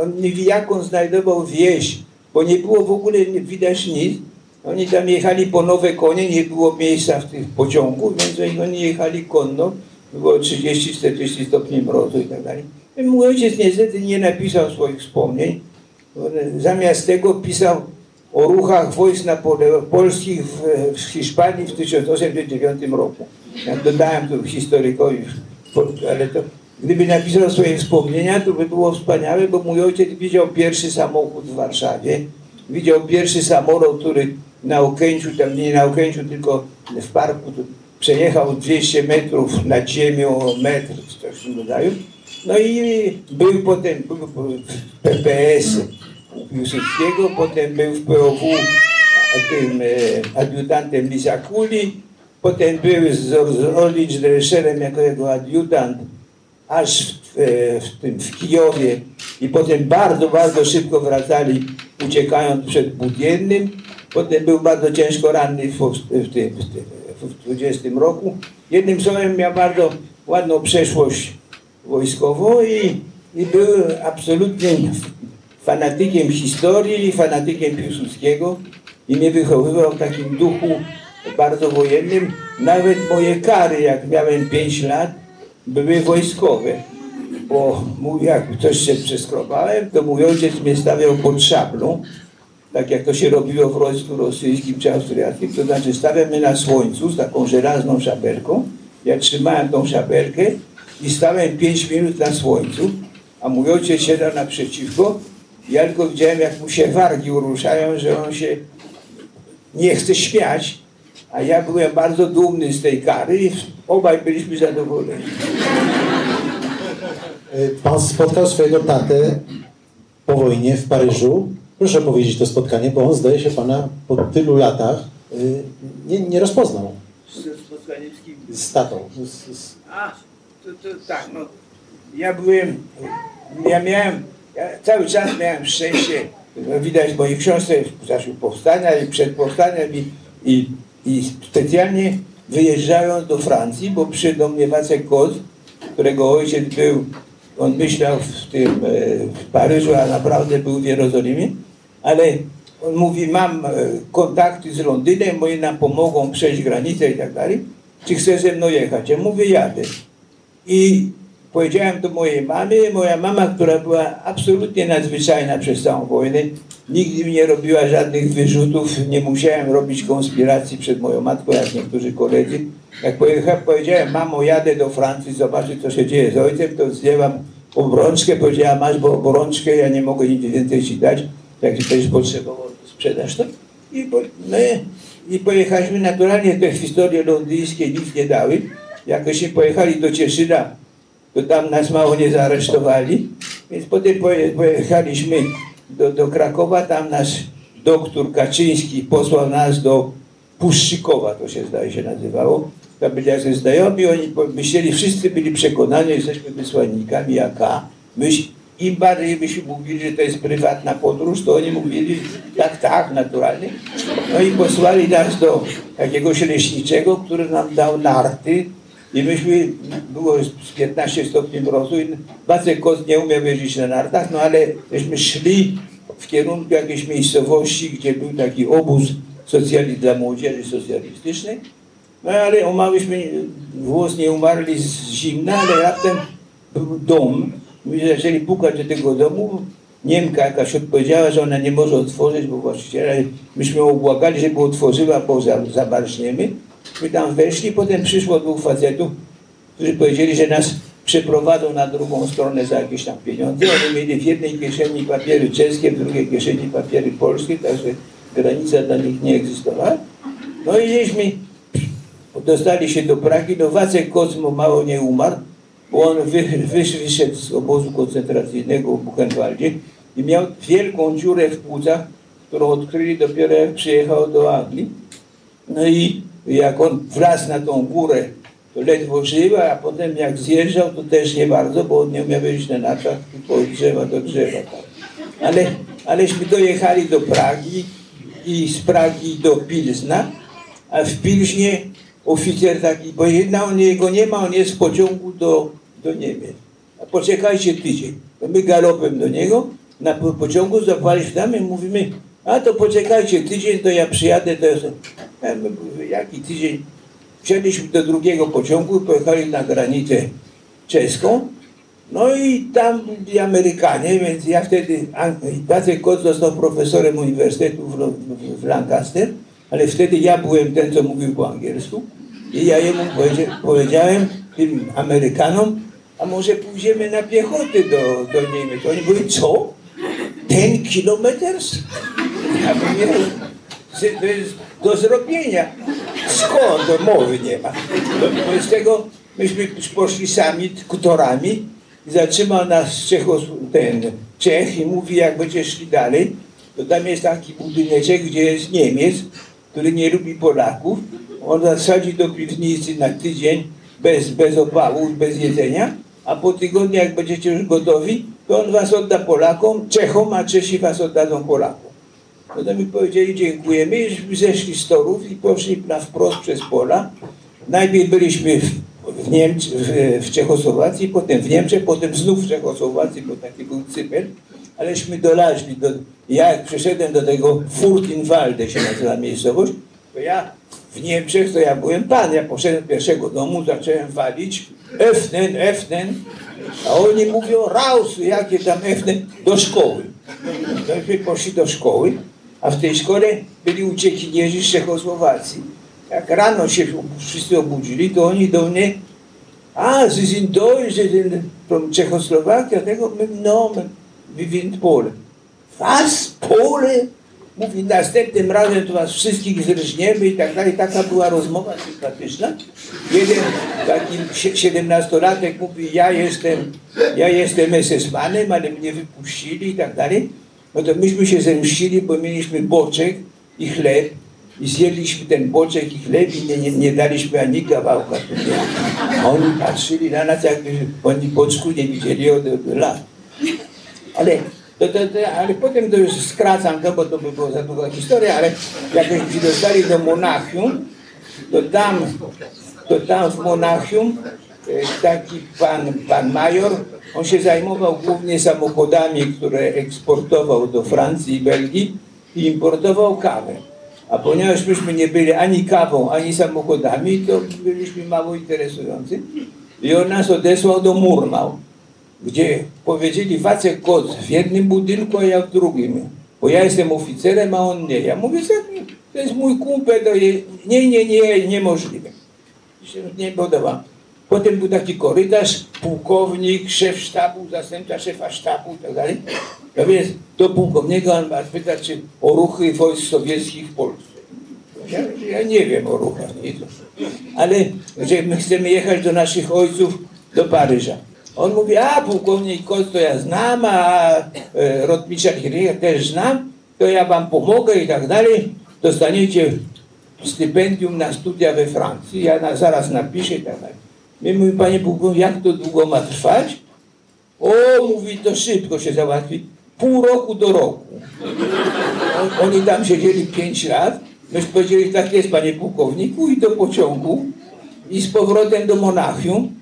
on nie wie jak on znajdował wieś, bo nie było w ogóle widać nic. Oni tam jechali po nowe konie, nie było miejsca w tych pociągu, więc oni jechali konno, było 30-40 stopni mrozu i tak dalej. Mój ojciec niestety nie napisał swoich wspomnień. Zamiast tego pisał o ruchach wojsk polskich w, Hiszpanii w 1809 roku. Ja dodałem tu historykowi, ale to gdyby napisał swoje wspomnienia, to by było wspaniałe, bo mój ojciec widział pierwszy samochód w Warszawie, widział pierwszy samolot, który na Okęciu, tam nie na Okęciu, tylko w parku, przejechał 200 metrów nad ziemią, metr, coś w tym rodzaju. No i był potem był w PPS Piłsudskiego, potem był w POW tym e, adiutantem Lisakuli, potem był z Orlicz Drescherem jako jego adiutant, aż w, e, w, tym, w Kijowie i potem bardzo, bardzo szybko wracali, uciekając przed Budiennym. Potem był bardzo ciężko ranny w, w, tym, w, tym, w 20 roku. Jednym słowem miał bardzo ładną przeszłość wojskową i, i był absolutnym fanatykiem historii, fanatykiem Piłsudskiego i mnie wychowywał w takim duchu bardzo wojennym. Nawet moje kary, jak miałem 5 lat, były wojskowe. Bo jak coś się przeskrobałem, to mój ojciec mnie stawiał pod szablą, tak jak to się robiło w wojsku rosyjskim czy austriackim, to znaczy stawiał mnie na słońcu z taką żelazną szabelką. Ja trzymałem tą szabelkę i stałem 5 minut na słońcu, a mój ojciec siedział naprzeciwko. Ja tylko widziałem, jak mu się wargi uruszają, że on się nie chce śmiać, a ja byłem bardzo dumny z tej kary i obaj byliśmy zadowoleni. Y, Pan spotkał swojego tatę po wojnie w Paryżu. Proszę powiedzieć to spotkanie, bo on zdaje się pana po tylu latach y, nie, nie rozpoznał. Zaniewski. Z tatą. Z, z... To, to tak, no. Ja byłem, ja miałem, ja cały czas miałem szczęście, widać w mojej książce w czasie powstania i przed powstaniem i, i, i specjalnie wyjeżdżają do Francji, bo przyszedł do mnie Wacek Kot, którego ojciec był, on myślał w tym, e, w Paryżu, a naprawdę był w Jerozolimie, ale on mówi, mam e, kontakty z Londynem, moi nam pomogą przejść granicę i tak dalej, czy chce ze mną jechać? Ja mówię, jadę. I powiedziałem to mojej mamie, moja mama, która była absolutnie nadzwyczajna przez całą wojnę, nigdy mi nie robiła żadnych wyrzutów, nie musiałem robić konspiracji przed moją matką, jak niektórzy koledzy. Jak powiedziałem, mamo, jadę do Francji, zobaczyć, co się dzieje z ojcem, to zdjęłam obrączkę, powiedziała, masz bo obrączkę, ja nie mogę nic więcej ci dać, jak będziesz potrzebował, to sprzedasz to. I, po, no, i pojechaliśmy, naturalnie te historie londyńskie nic nie dały. Jakośmy pojechali do Cieszyna, to tam nas mało nie zaaresztowali, więc potem poje, pojechaliśmy do, do Krakowa, tam nasz doktor Kaczyński posłał nas do Puszczykowa, to się zdaje się nazywało. Tam byli jacyś znajomi, oni myśleli, wszyscy byli przekonani, że jesteśmy wysłannikami AK. Myś, Im bardziej byśmy mówili, że to jest prywatna podróż, to oni mówili, tak, tak, naturalnie. No i posłali nas do jakiegoś leśniczego, który nam dał narty, i myśmy, było z 15 stopni mrozu i Wacek Kot nie umiał jeździć na nartach, no ale żeśmy szli w kierunku jakiejś miejscowości, gdzie był taki obóz socjali dla młodzieży socjalistycznej. No ale omałyśmy, włos nie umarli z zimna, ale raptem był dom. My zaczęli pukać do tego domu. Niemka jakaś odpowiedziała, że ona nie może otworzyć, bo właściciela, myśmy ją żeby otworzyła, bo za- zabarzniemy. My tam weszli, potem przyszło dwóch facetów, którzy powiedzieli, że nas przeprowadzą na drugą stronę za jakieś tam pieniądze. Oni mieli w jednej kieszeni papiery czeskie, w drugiej kieszeni papiery polskie, także granica dla nich nie egzystowała. No i żeśmy dostali się do Pragi, no Wacek Kocmo mało nie umarł, bo on wy, wysz, wyszedł z obozu koncentracyjnego w Buchenwaldzie i miał wielką dziurę w płucach, którą odkryli dopiero jak przyjechał do Anglii. No i jak on wlazł na tą górę, to ledwo żył, a potem jak zjeżdżał, to też nie bardzo, bo on nie umiał wejść na nartach tylko od drzewa do drzewa. Tak. Ale, aleśmy dojechali do Pragi i z Pragi do Pilzna, a w Pilźnie oficer taki powiedział, no on jego nie ma, on jest w pociągu do, do Niemiec. A poczekajcie tydzień. To my galopem do niego, na po- pociągu zapaliśmy tam i mówimy, a to poczekajcie tydzień, to ja przyjadę, mówię, jaki tydzień? Wsiedliśmy do drugiego pociągu, pojechali na granicę czeską, no i tam byli Amerykanie, więc ja wtedy, Jacek Kot został profesorem Uniwersytetu w, w, Lancaster, ale wtedy ja byłem ten, co mówił po angielsku i ja jemu powiedzia- powiedziałem, tym Amerykanom, a może pójdziemy na piechotę do, do Niemiec. Oni mówili, co? Ten kilometers? Ja mówię, to jest do zrobienia. Skąd? To mowy nie ma. Wobec tego myśmy poszli sami kutorami i zatrzymał nas Czechos, ten Czech i mówi, jak będziecie szli dalej, to tam jest taki budyneczek, gdzie jest Niemiec, który nie lubi Polaków. On zasadzi do piwnicy na tydzień bez, bez opałów, bez jedzenia, a po tygodniu, jak będziecie już gotowi, to on was odda Polakom, Czechom, a Czesi was oddadzą Polakom. No to mi powiedzieli dziękujemy i zeszli z torów i poszli na wprost przez pola. Najpierw byliśmy w, w, Niemczech, w, w Czechosłowacji, potem w Niemczech, potem znów w Czechosłowacji, bo taki był Cypel. Aleśmy dolazli do, ja jak przyszedłem do tego Furtinwalde się nazywa miejscowość, to ja w Niemczech to ja byłem pan, ja poszedłem do pierwszego domu, zacząłem walić Öffnen, Öffnen, a oni mówią raus, jakie tam Öffnen, do szkoły. Myśmy poszli do szkoły, a w tej szkole byli uciekinierzy z Czechosłowacji. Jak rano się wszyscy obudzili, to oni do mnie, a, Sie sind Deutsch, Sie sind from Czechoslowakia, tego, my, no, my, wir sind Polen. Was? Pole? Mówi, następnym razem to was wszystkich zrżniemy i tak dalej. Taka była rozmowa sympatyczna. Jeden taki sie- siedemnastolatek mówi, ja jestem, ja jestem SS-manem, ale mnie wypuścili i tak dalej. No to myśmy się zemścili, bo mieliśmy boczek i chleb i zjedliśmy ten boczek i chleb i nie, nie, nie daliśmy ani kawałka. A oni patrzyli na nas, jakby oni boczku nie widzieli od, od lat. Ale, to, to, to, ale potem to już skracam to, bo to by była za długa historia, ale jak się dostali do Monachium, to tam, to tam w Monachium taki pan, pan major, on się zajmował głównie samochodami, które eksportował do Francji i Belgii i importował kawę. A ponieważ myśmy nie byli ani kawą, ani samochodami, to byliśmy mało interesujący. I on nas odesłał do Murnau, gdzie powiedzieli Wacek Kot w jednym budynku, a ja w drugim. Bo ja jestem oficerem, a on nie. Ja mówię, "Za- to jest mój kumpel, to je... nie, nie, nie, niemożliwe. Się nie podoba. Potem był taki korytarz, pułkownik, szef sztabu, zastępca szefa sztabu i tak dalej. Ja więc do pułkownika on ma pytać, czy o ruchy wojsk sowieckich w Polsce. Ja, ja nie wiem o ruchach, nie ale że my chcemy jechać do naszych ojców do Paryża. On mówi, a pułkownik Kot to ja znam, a e, rotmistrza Kiryja też znam, to ja wam pomogę i tak dalej. Dostaniecie stypendium na studia we Francji, ja na, zaraz napiszę i tak dalej. My mówimy, panie pułkownik, jak to długo ma trwać? O, mówi, to szybko się załatwi. Pół roku do roku. On- Oni tam siedzieli pięć lat. Myśmy powiedzieli, tak jest, panie pułkowniku, i do pociągu, i z powrotem do Monachium,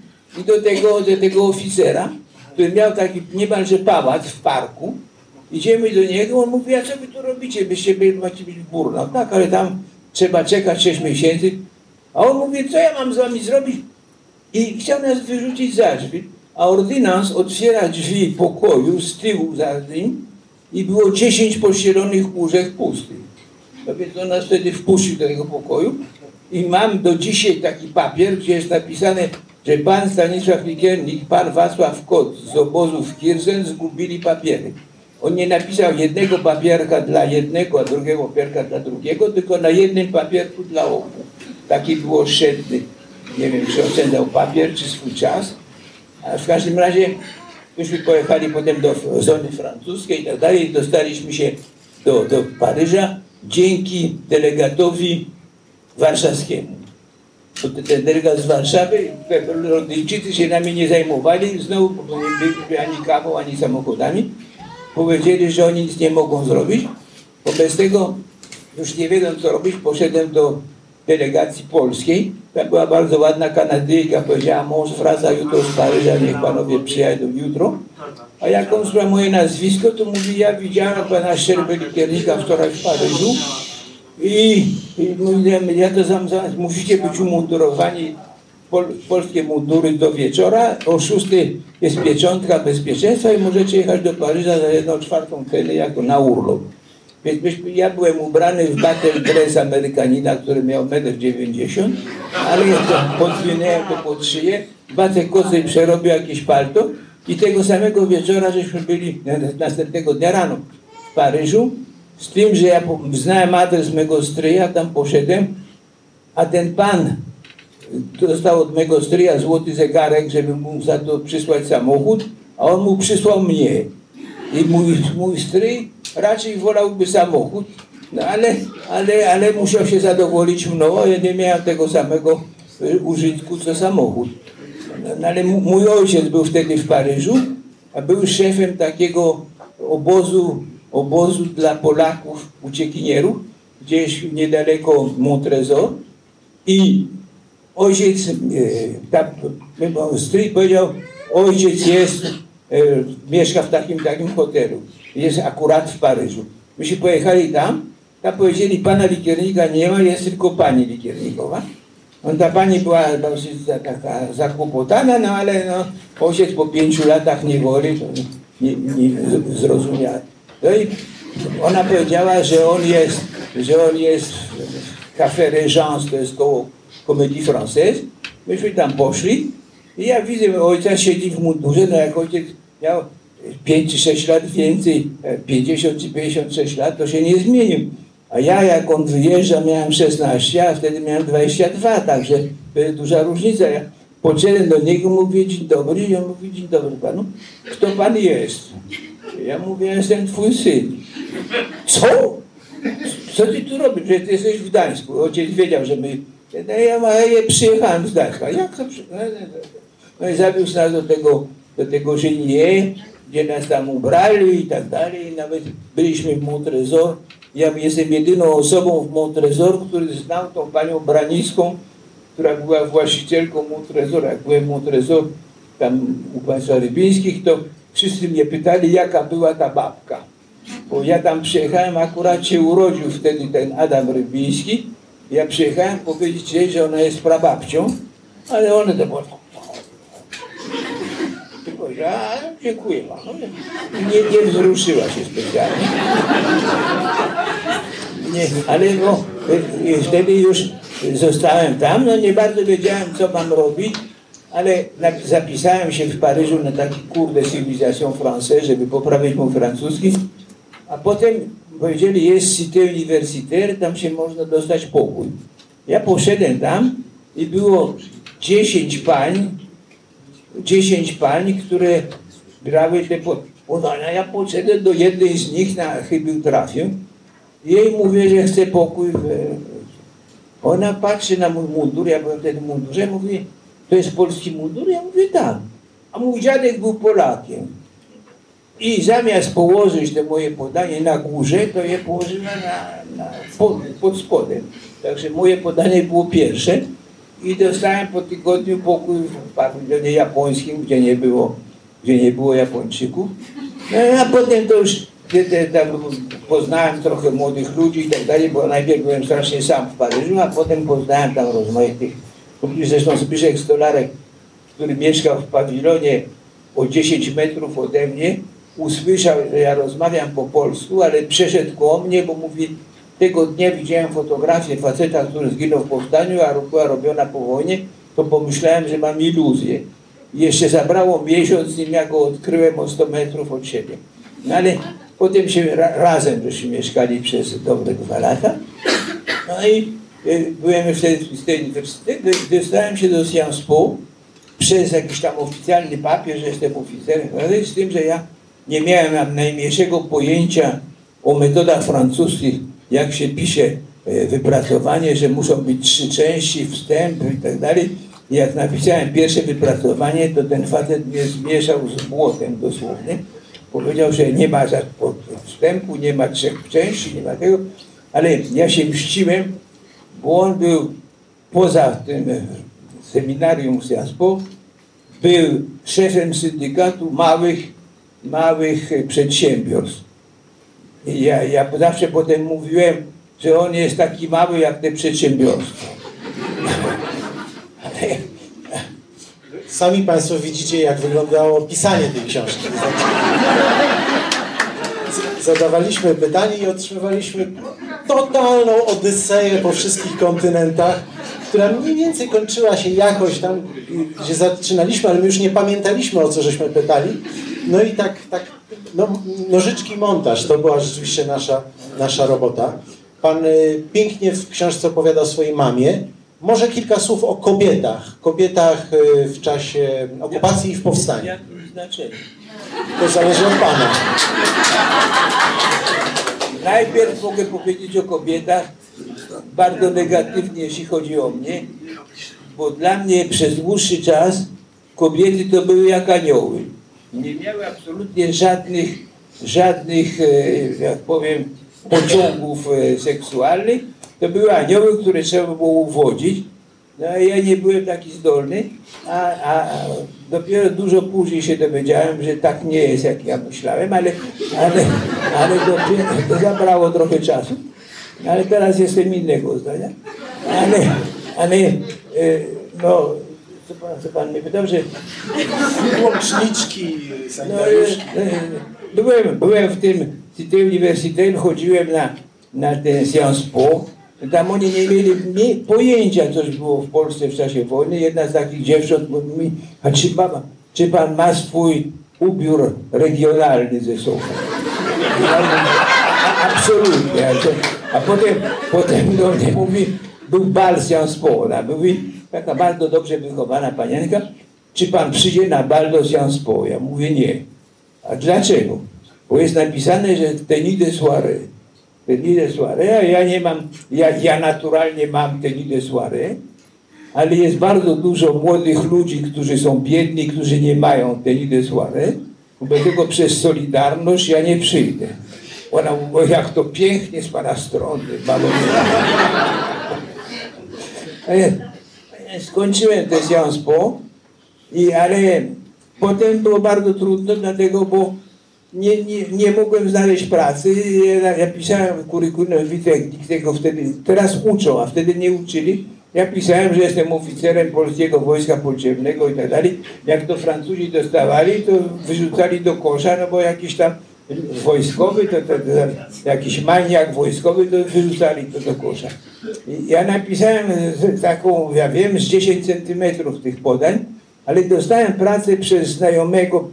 i do tego, do tego oficera, który miał taki niemalże pałac w parku. Idziemy do niego, on mówi, a co wy tu robicie? Byście byli, macie być w Burnau. Tak, ale tam trzeba czekać 6 miesięcy. A on mówi, co ja mam z wami zrobić? I chciał nas wyrzucić za drzwi. A ordynans otwiera drzwi pokoju z tyłu za nim i było 10 pościelonych łóżek pustych. Więc on nas wtedy wpuścił do tego pokoju i mam do dzisiaj taki papier, gdzie jest napisane, że pan Stanisław Likiernik, pan Wacław Kot z obozu w Kirzen zgubili papiery. On nie napisał jednego papierka dla jednego, a drugiego papierka dla drugiego, tylko na jednym papierku dla obu. Taki był oszczędny. Nie wiem, czy oszczędzał papier, czy swój czas. A w każdym razie myśmy pojechali potem do zony francuskiej i tak dalej. Dostaliśmy się do, do Paryża dzięki delegatowi warszawskiemu. Ten- delegat z Warszawy, Londyńczycy się nami nie zajmowali, znowu nie byliśmy ani kawą, ani samochodami. Powiedzieli, że oni nic nie mogą zrobić. Wobec tego, już nie wiedząc co robić, poszedłem do delegacji polskiej. Tam była bardzo ładna Kanadyjka, powiedziała, mąż wraca jutro z Paryża, niech panowie przyjadą jutro. A jak on słucha moje nazwisko, to mówi, ja widziałem pana Szczerbelikiernika wczoraj w Paryżu i, i mówiłem, ja to sam, musicie być umundurowani pol, polskie mundury do wieczora, o 6 jest pieczątka bezpieczeństwa i możecie jechać do Paryża za jedną czwartą cenę jako na urlop. Więc myśmy, ja byłem ubrany w battle dress Amerykanina, który miał 1,90 m, ale ja to podwinęłem to pod szyję, Bacek Kocej przerobił jakieś palto i tego samego wieczora żeśmy byli, na- następnego dnia rano w Paryżu, z tym, że ja znałem adres mego stryja, tam poszedłem, a ten pan dostał od mego stryja złoty zegarek, żeby mu za to przysłać samochód, a on mu przysłał mnie. I mój, mój stryj raczej wolałby samochód, no ale, ale, ale musiał się zadowolić mną, a ja nie miałem tego samego y, użytku co samochód. No, no, ale mój ojciec był wtedy w Paryżu, a był szefem takiego obozu, obozu dla Polaków uciekinierów, gdzieś niedaleko Montrezor i ojciec, e, bo stryj powiedział, ojciec jest, mieszka w takim, takim hotelu, jest akurat w Paryżu. Myśmy pojechali tam, tam powiedzieli, pana likiernika nie ma, jest tylko pani likiernikowa. No, ta pani była dosyć za- taka zakłopotana, no ale no, ojciec po pięciu latach niewoli to nie, nie zrozumiała. No i ona powiedziała, że on jest, że on jest w Café Régence, to jest koło Comédie Française. Myśmy tam poszli i ja widzę, ojca siedzi w mundurze, no jak ojciec miał 5 czy 6 lat więcej, e, 50 czy 56 lat, to się nie zmienił. A ja jak on wyjeżdża miałem 16, a wtedy miałem 22, także to jest duża różnica. Ja podszedłem do niego, mówię dzień dobry i on mówi dzień dobry panu. Kto pan jest? Ja mówię, jestem twój syn. Co? co ty tu robisz, że ty jesteś w Gdańsku? Ojciec wiedział, że my, no ja, ja przyjechałem z Gdańska. Jak to przy... no, i zawiózł nas do tego, do tego Genie, gdzie nas tam ubrali i tak dalej. Nawet byliśmy w Montrezor. Ja jestem jedyną osobą w Montrezor, który znał tą panią Branicką, która była właścicielką Montrezora. Jak byłem Montrezor, tam u państwa rybińskich, to wszyscy mnie pytali, jaka była ta babka. Bo ja tam przyjechałem, akurat się urodził wtedy ten Adam Rybiński. Ja przyjechałem powiedzieć jej, że ona jest prababcią, ale ona to było że a, dziękuję panu. Nie, nie wzruszyła się specjalnie. Nie, ale no, y, wtedy już zostałem tam, no nie bardzo wiedziałem, co mam robić, ale zapisałem się w Paryżu na taki kurs de civilisation française, żeby poprawić mój francuski, a potem powiedzieli, jest cité universitaire, tam się można dostać pokój. Ja poszedłem tam i było 10 pań, 10 pań, które grały te po- podania. Ja poszedłem do jednej z nich, na chybił trafię. Jej mówię, że chcę pokój. Ona patrzy na mój mundur, ja byłem wtedy w mundurze, mówi, to jest polski mundur? Ja mówię, tak. A mój dziadek był Polakiem. I zamiast położyć te moje podanie na górze, to je położyła na, na, pod, pod spodem. Także moje podanie było pierwsze i dostałem po tygodniu pokój w pawilonie japońskim, gdzie nie było, gdzie nie było Japończyków. No, a potem to już te, tam poznałem trochę młodych ludzi i tak dalej, bo najpierw byłem strasznie sam w Paryżu, a potem poznałem tam rozmaitych. Zresztą Zbyszek Stolarek, który mieszkał w pawilonie o 10 metrów ode mnie, usłyszał, że ja rozmawiam po polsku, ale przeszedł koło mnie, bo mówi, tego dnia widziałem fotografię faceta, który zginął w powstaniu, a była robiona po wojnie, to pomyślałem, że mam iluzję. Jeszcze zabrało miesiąc, nim ja go odkryłem o 100 metrów od siebie. No ale potem się ra razem żeśmy mieszkali przez dobre dwa lata. No i y, byłem wtedy w tej uniwersytecie, dostałem się do Sciences Po przez jakiś tam oficjalny papier, że jestem oficerem, ale z tym, że ja nie miałem najmniejszego pojęcia o metodach francuskich, jak się pisze e, wypracowanie, że muszą być trzy części, wstęp i tak dalej. Jak napisałem pierwsze wypracowanie, to ten facet mnie zmieszał z błotem dosłownie. Powiedział, że nie ma wstępu, nie ma trzech części, nie ma tego, ale ja się mściłem, bo on był poza tym e, seminarium w Sciences Po, był szefem syndykatu małych, małych przedsiębiorstw. Ja, ja zawsze potem mówiłem, że on jest taki mały jak te przedsiębiorstwa. Ale Sami Państwo widzicie, jak wyglądało pisanie tej książki. Zadawaliśmy pytanie i otrzymywaliśmy totalną odyseję po wszystkich kontynentach, która mniej więcej kończyła się jakoś tam, gdzie zaczynaliśmy, ale my już nie pamiętaliśmy, o co żeśmy pytali. No i tak, tak no, nożyczki montaż, to była rzeczywiście nasza, nasza robota. Pan y, pięknie w książce opowiada o swojej mamie. Może kilka słów o kobietach. Kobietach y, w czasie okupacji i w powstaniu. jakim znaczeniu? To zależy od Pana. Najpierw mogę powiedzieć o kobietach bardzo negatywnie, jeśli chodzi o mnie, bo dla mnie przez dłuższy czas kobiety to były jak anioły. Nie miały absolutnie żadnych, żadnych, e, jak powiem, pociągów e, seksualnych. To były anioły, które trzeba było uwodzić. No a ja nie byłem taki zdolny, a, a dopiero dużo później się dowiedziałem, że tak nie jest, jak ja myślałem, ale, ale, ale dopiero, to zabrało trochę czasu. Ale teraz jestem innego zdania. Ale, ale e, no, co pan, co pan mnie pytał, że Łączniczki, no, sanitariuszki. e, e, byłem, byłem w tym Cité Universitaire, chodziłem na, na ten Sciences Po. Tam oni nie mieli pojęcia, coś było w Polsce w czasie wojny. Jedna z takich dziewcząt mówi mi, a czy, mama, czy pan ma swój ubiór regionalny ze sobą? Ja mówię, "A- Absolutnie. A potem, potem do mnie mówi, był bal Sciences mówi, taka bardzo dobrze wychowana panienka, czy pan przyjdzie na bal do Sciences? Ja mówię nie. A dlaczego? Bo jest napisane, że tenue de soirée. te Nidesłary, a ja nie mam, ja, ja naturalnie mam te Nidesłary, ale jest bardzo dużo młodych ludzi, którzy są biedni, którzy nie mają te Nidesłary, dlatego przez Solidarność ja nie przyjdę. Ona mówi, jak to pięknie z pana strony, babo. Skończyłem te Po, i, ale potem było bardzo trudno, dlatego, bo nie, nie, nie mogłem znaleźć pracy. Ja, pisałem kurikulum vitae tego wtedy, teraz uczą, a wtedy nie uczyli. Ja pisałem, że jestem oficerem polskiego wojska podziemnego i tak dalej. Jak to Francuzi dostawali, to wyrzucali do kosza, no bo jakiś tam wojskowy, to, to, to jakiś maniak wojskowy, to wyrzucali to do kosza. Ja napisałem taką, ja wiem, z 10 centymetrów tych podań, ale dostałem pracę przez znajomego,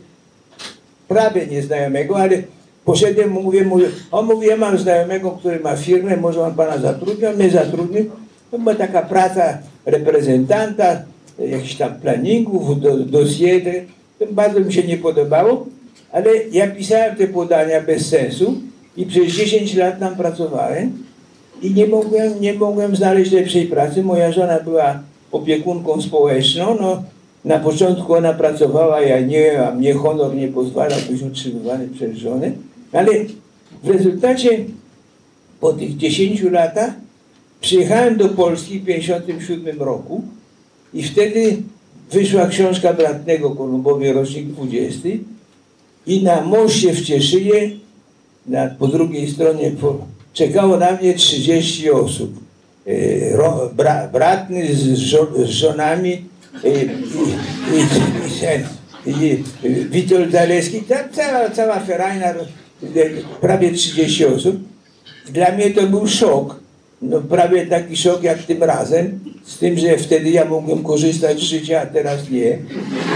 prawie nieznajomego, ale poszedłem, mówię, mówię, on mówi, ja mam znajomego, który ma firmę, może on pana zatrudni, on mnie zatrudnił. To była taka praca reprezentanta, jakichś tam planningów, do, dossier, to bardzo mi się nie podobało, ale ja pisałem te podania bez sensu i przez 10 lat tam pracowałem i nie mogłem, nie mogłem znaleźć lepszej pracy. Moja żona była opiekunką społeczną, no na początku ona pracowała, ja nie, a mnie honor nie pozwala być utrzymywany przez żonę, ale w rezultacie po tych 10 latach przyjechałem do Polski w 1957 roku i wtedy wyszła książka Bratnego Kolumbowie, rocznik 20 i na moście w Cieszynie, na, po drugiej stronie po, czekało na mnie 30 osób. E, ro, bra, bratny z, żo, z żonami e, i, i, i, i, Witold Zaleski, ta, cała, cała ferajna, e, prawie 30 osób. Dla mnie to był szok. No, prawie taki szok jak tym razem, z tym, że wtedy ja mogłem korzystać z życia, a teraz nie.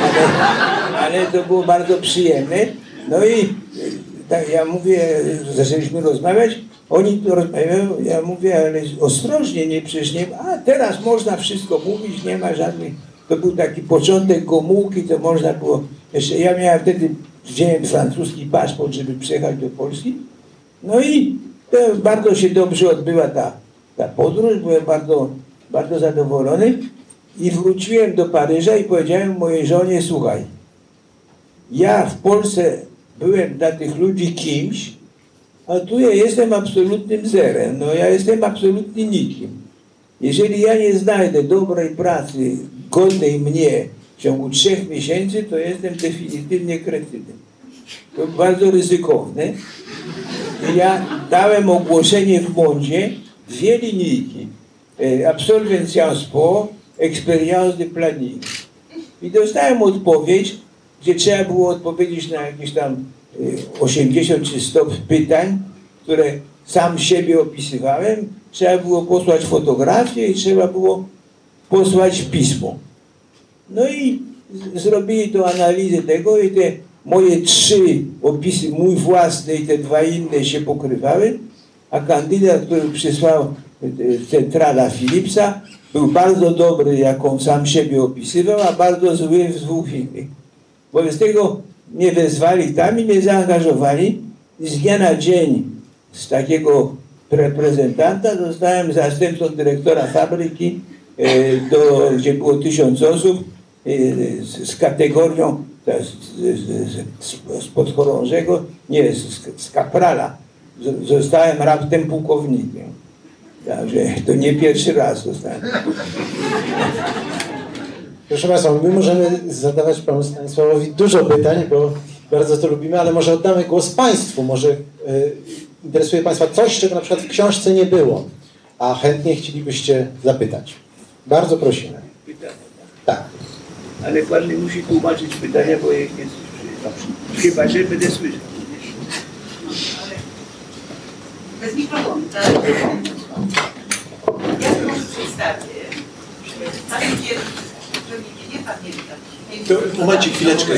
Ale, ale to było bardzo przyjemne. No i tak ja mówię, zaczęliśmy rozmawiać, oni tu rozmawiają, ja mówię, ale ostrożnie, nie przecież nie a teraz można wszystko mówić, nie ma żadnych, to był taki początek Gomułki, to można było, jeszcze ja miałem wtedy, wziąłem francuski paszport, żeby przyjechać do Polski, no i bardzo się dobrze odbyła ta, ta podróż, byłem bardzo, bardzo zadowolony i wróciłem do Paryża i powiedziałem mojej żonie, słuchaj, ja w Polsce byłem dla tych ludzi kimś, a tu ja jestem absolutnym zerem, no ja jestem absolutnie nikim. Jeżeli ja nie znajdę dobrej pracy, godnej mnie w ciągu trzech miesięcy, to jestem definitywnie kretynem. To bardzo ryzykowne. I ja dałem ogłoszenie w Bondzie, dwie linijki. Absolvent Sciences Experience de Planning. I dostałem odpowiedź, gdzie trzeba było odpowiedzieć na jakieś tam y, 80 czy 100 pytań, które sam siebie opisywałem. Trzeba było posłać fotografię i trzeba było posłać pismo. No i zrobili to analizę tego i te moje trzy opisy, mój własny i te dwa inne się pokrywały, a kandydat, który przysłał y, centrala Philipsa, był bardzo dobry, jak on sam siebie opisywał, a bardzo zły w dwóch innych. Wobec tego mnie wezwali tam i mnie zaangażowali i z dnia na dzień z takiego reprezentanta zostałem zastępcą dyrektora fabryki, e, do, gdzie było tysiąc osób e, z, kategorią z, podchorążego, nie, z, z kaprala. Zostałem raptem pułkownikiem. Także to nie pierwszy raz zostałem. Proszę Państwa, my możemy zadawać Panu Stanisławowi dużo pytań, bo bardzo to lubimy, ale może oddamy głos Państwu. Może y, interesuje Państwa coś, czego na przykład w książce nie było, a chętnie chcielibyście zapytać. Bardzo prosimy. Pytania. Tak. Ale pan mi musi tłumaczyć pytania, bo ich nie słyszę. Chyba, że będę słyszał. Bez mikrofonu, tak? Ja może przedstawię. Nie pamiętam. To momencik, chwileczkę.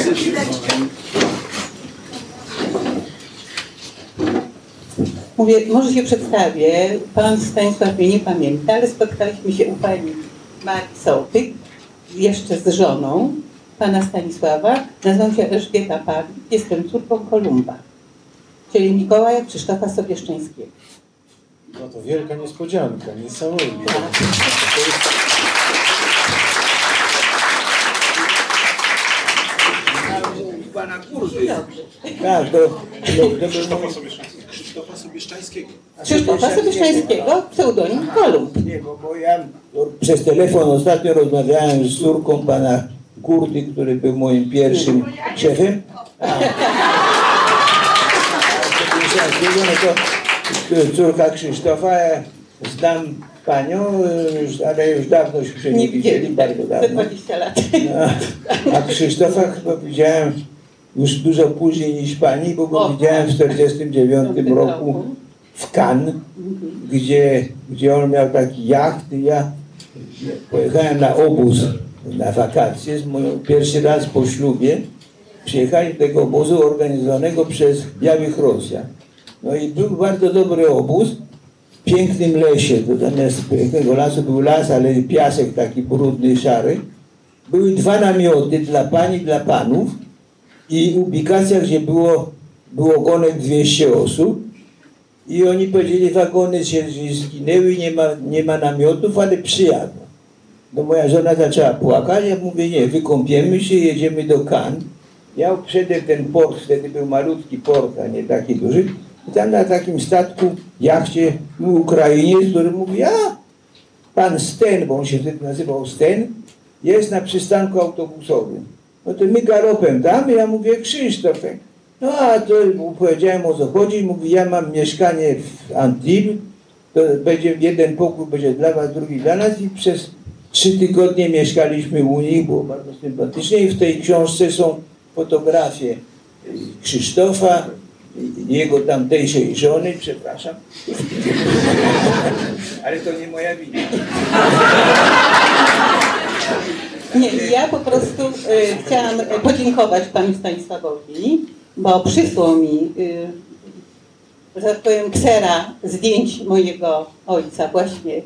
Mówię, może się przedstawię. Pan Stanisław mnie nie pamięta, ale spotkaliśmy się u pani Marii Sołtyk, jeszcze z żoną pana Stanisława. Nazywam się Elżbieta Pan, jestem córką Kolumba, czyli Mikołaja Krzysztofa Sobieszczyńskiego. No to wielka niespodzianka, niesamowite. Pana Kurdy. Tak, to, to, to był Krzysztofa Sobieszczańskiego. Krzysztofa Sobieszańskiego, pseudonim Kolumb. Nie, bo, bo ja przez telefon ostatnio rozmawiałem z córką pana Kurdy, który był moim pierwszym szefem. A, no to córka Krzysztofa, ja znam panią, już, ale już dawno się Nie widzieli, bardzo dawno. 20 lat. A, a Krzysztofa chyba widziałem już dużo później niż pani, bo go O. widziałem w 1949 roku w Cannes, gdzie, gdzie on miał taki jacht i ja pojechałem na obóz na wakacje z moją pierwszy raz po ślubie. Przyjechałem do tego obozu organizowanego przez Białych Rosjan. No i był bardzo dobry obóz w pięknym lesie. To zamiast pięknego lasu był las, ale piasek taki brudny, szary. Były dwa namioty dla pań i dla panów i ubikacja, gdzie było, było gonek 200 osób i oni powiedzieli, wagony się zginęły, nie ma, nie ma namiotów, ale przyjadą. No moja żona zaczęła płakać, ja mówię, nie, wykąpiemy się, jedziemy do Cannes. Ja uprzedzę ten port, wtedy był malutki port, a nie taki duży. I tam na takim statku, jachcie, był Ukrainiec, który mówi, a pan Sten, bo on się wtedy nazywał Sten, jest na przystanku autobusowym. No to my galopem tam, ja mówię Krzysztof. tak. No a to mu powiedziałem o co chodzi, mówi ja mam mieszkanie w Antibes, to będzie jeden pokój będzie dla was, drugi dla nas i przez trzy tygodnie mieszkaliśmy u nich, było bardzo sympatycznie i w tej książce są fotografie Krzysztofa, jego tamtejszej żony, przepraszam. Ale to nie moja wina. Nie, ja po prostu y, chciałam podziękować panu Stanisławowi, bo przysłał mi, y, że tak powiem, ksera zdjęć mojego ojca właśnie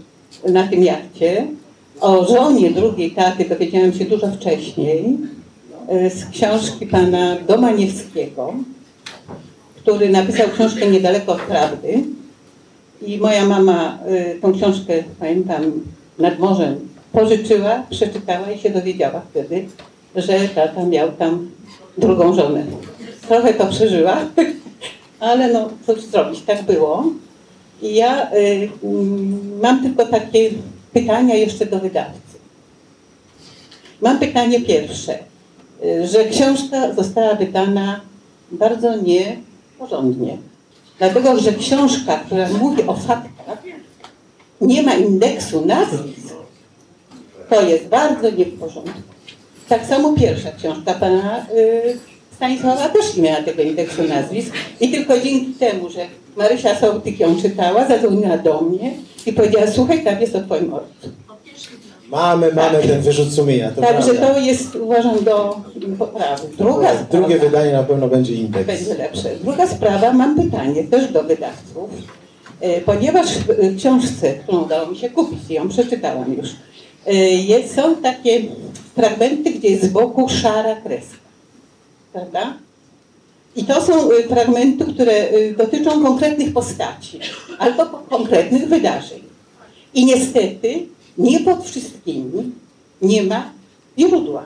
na tym jachcie. O żonie drugiej taty dowiedziałam się dużo wcześniej y, z książki pana Domaniewskiego, który napisał książkę Niedaleko od prawdy. I moja mama y, tą książkę, pamiętam, nad morzem pożyczyła, przeczytała i się dowiedziała wtedy, że tata miał tam drugą żonę. Trochę to przeżyła, ale no cóż zrobić, tak było. I ja y, mm, mam tylko takie pytania jeszcze do wydawcy. Mam pytanie pierwsze, y, że książka została wydana bardzo nieporządnie. Dlatego, że książka, która mówi o faktach, nie ma indeksu nazwisk, to jest bardzo nie w porządku. Tak samo pierwsza książka pana y, Stanisława też nie miała tego indeksu nazwisk i tylko dzięki temu, że Marysia Sołtyk ją czytała, zadzwoniła do mnie i powiedziała, słuchaj, tam jest o twoim ojcu. Mamy, mamy ten wyrzut sumienia. To Także prawda. to jest, uważam, do poprawy. Druga Drugie sprawa- wydanie na pewno będzie indeks. będzie lepsze. Druga sprawa, mam pytanie też do wydawców, e, ponieważ w e, książce, którą udało mi się kupić, ją przeczytałam już, e, jest, są takie fragmenty, gdzie jest z boku szara kreska. Prawda? I to są fragmenty, które dotyczą konkretnych postaci albo konkretnych wydarzeń. I niestety nie pod wszystkimi nie ma źródła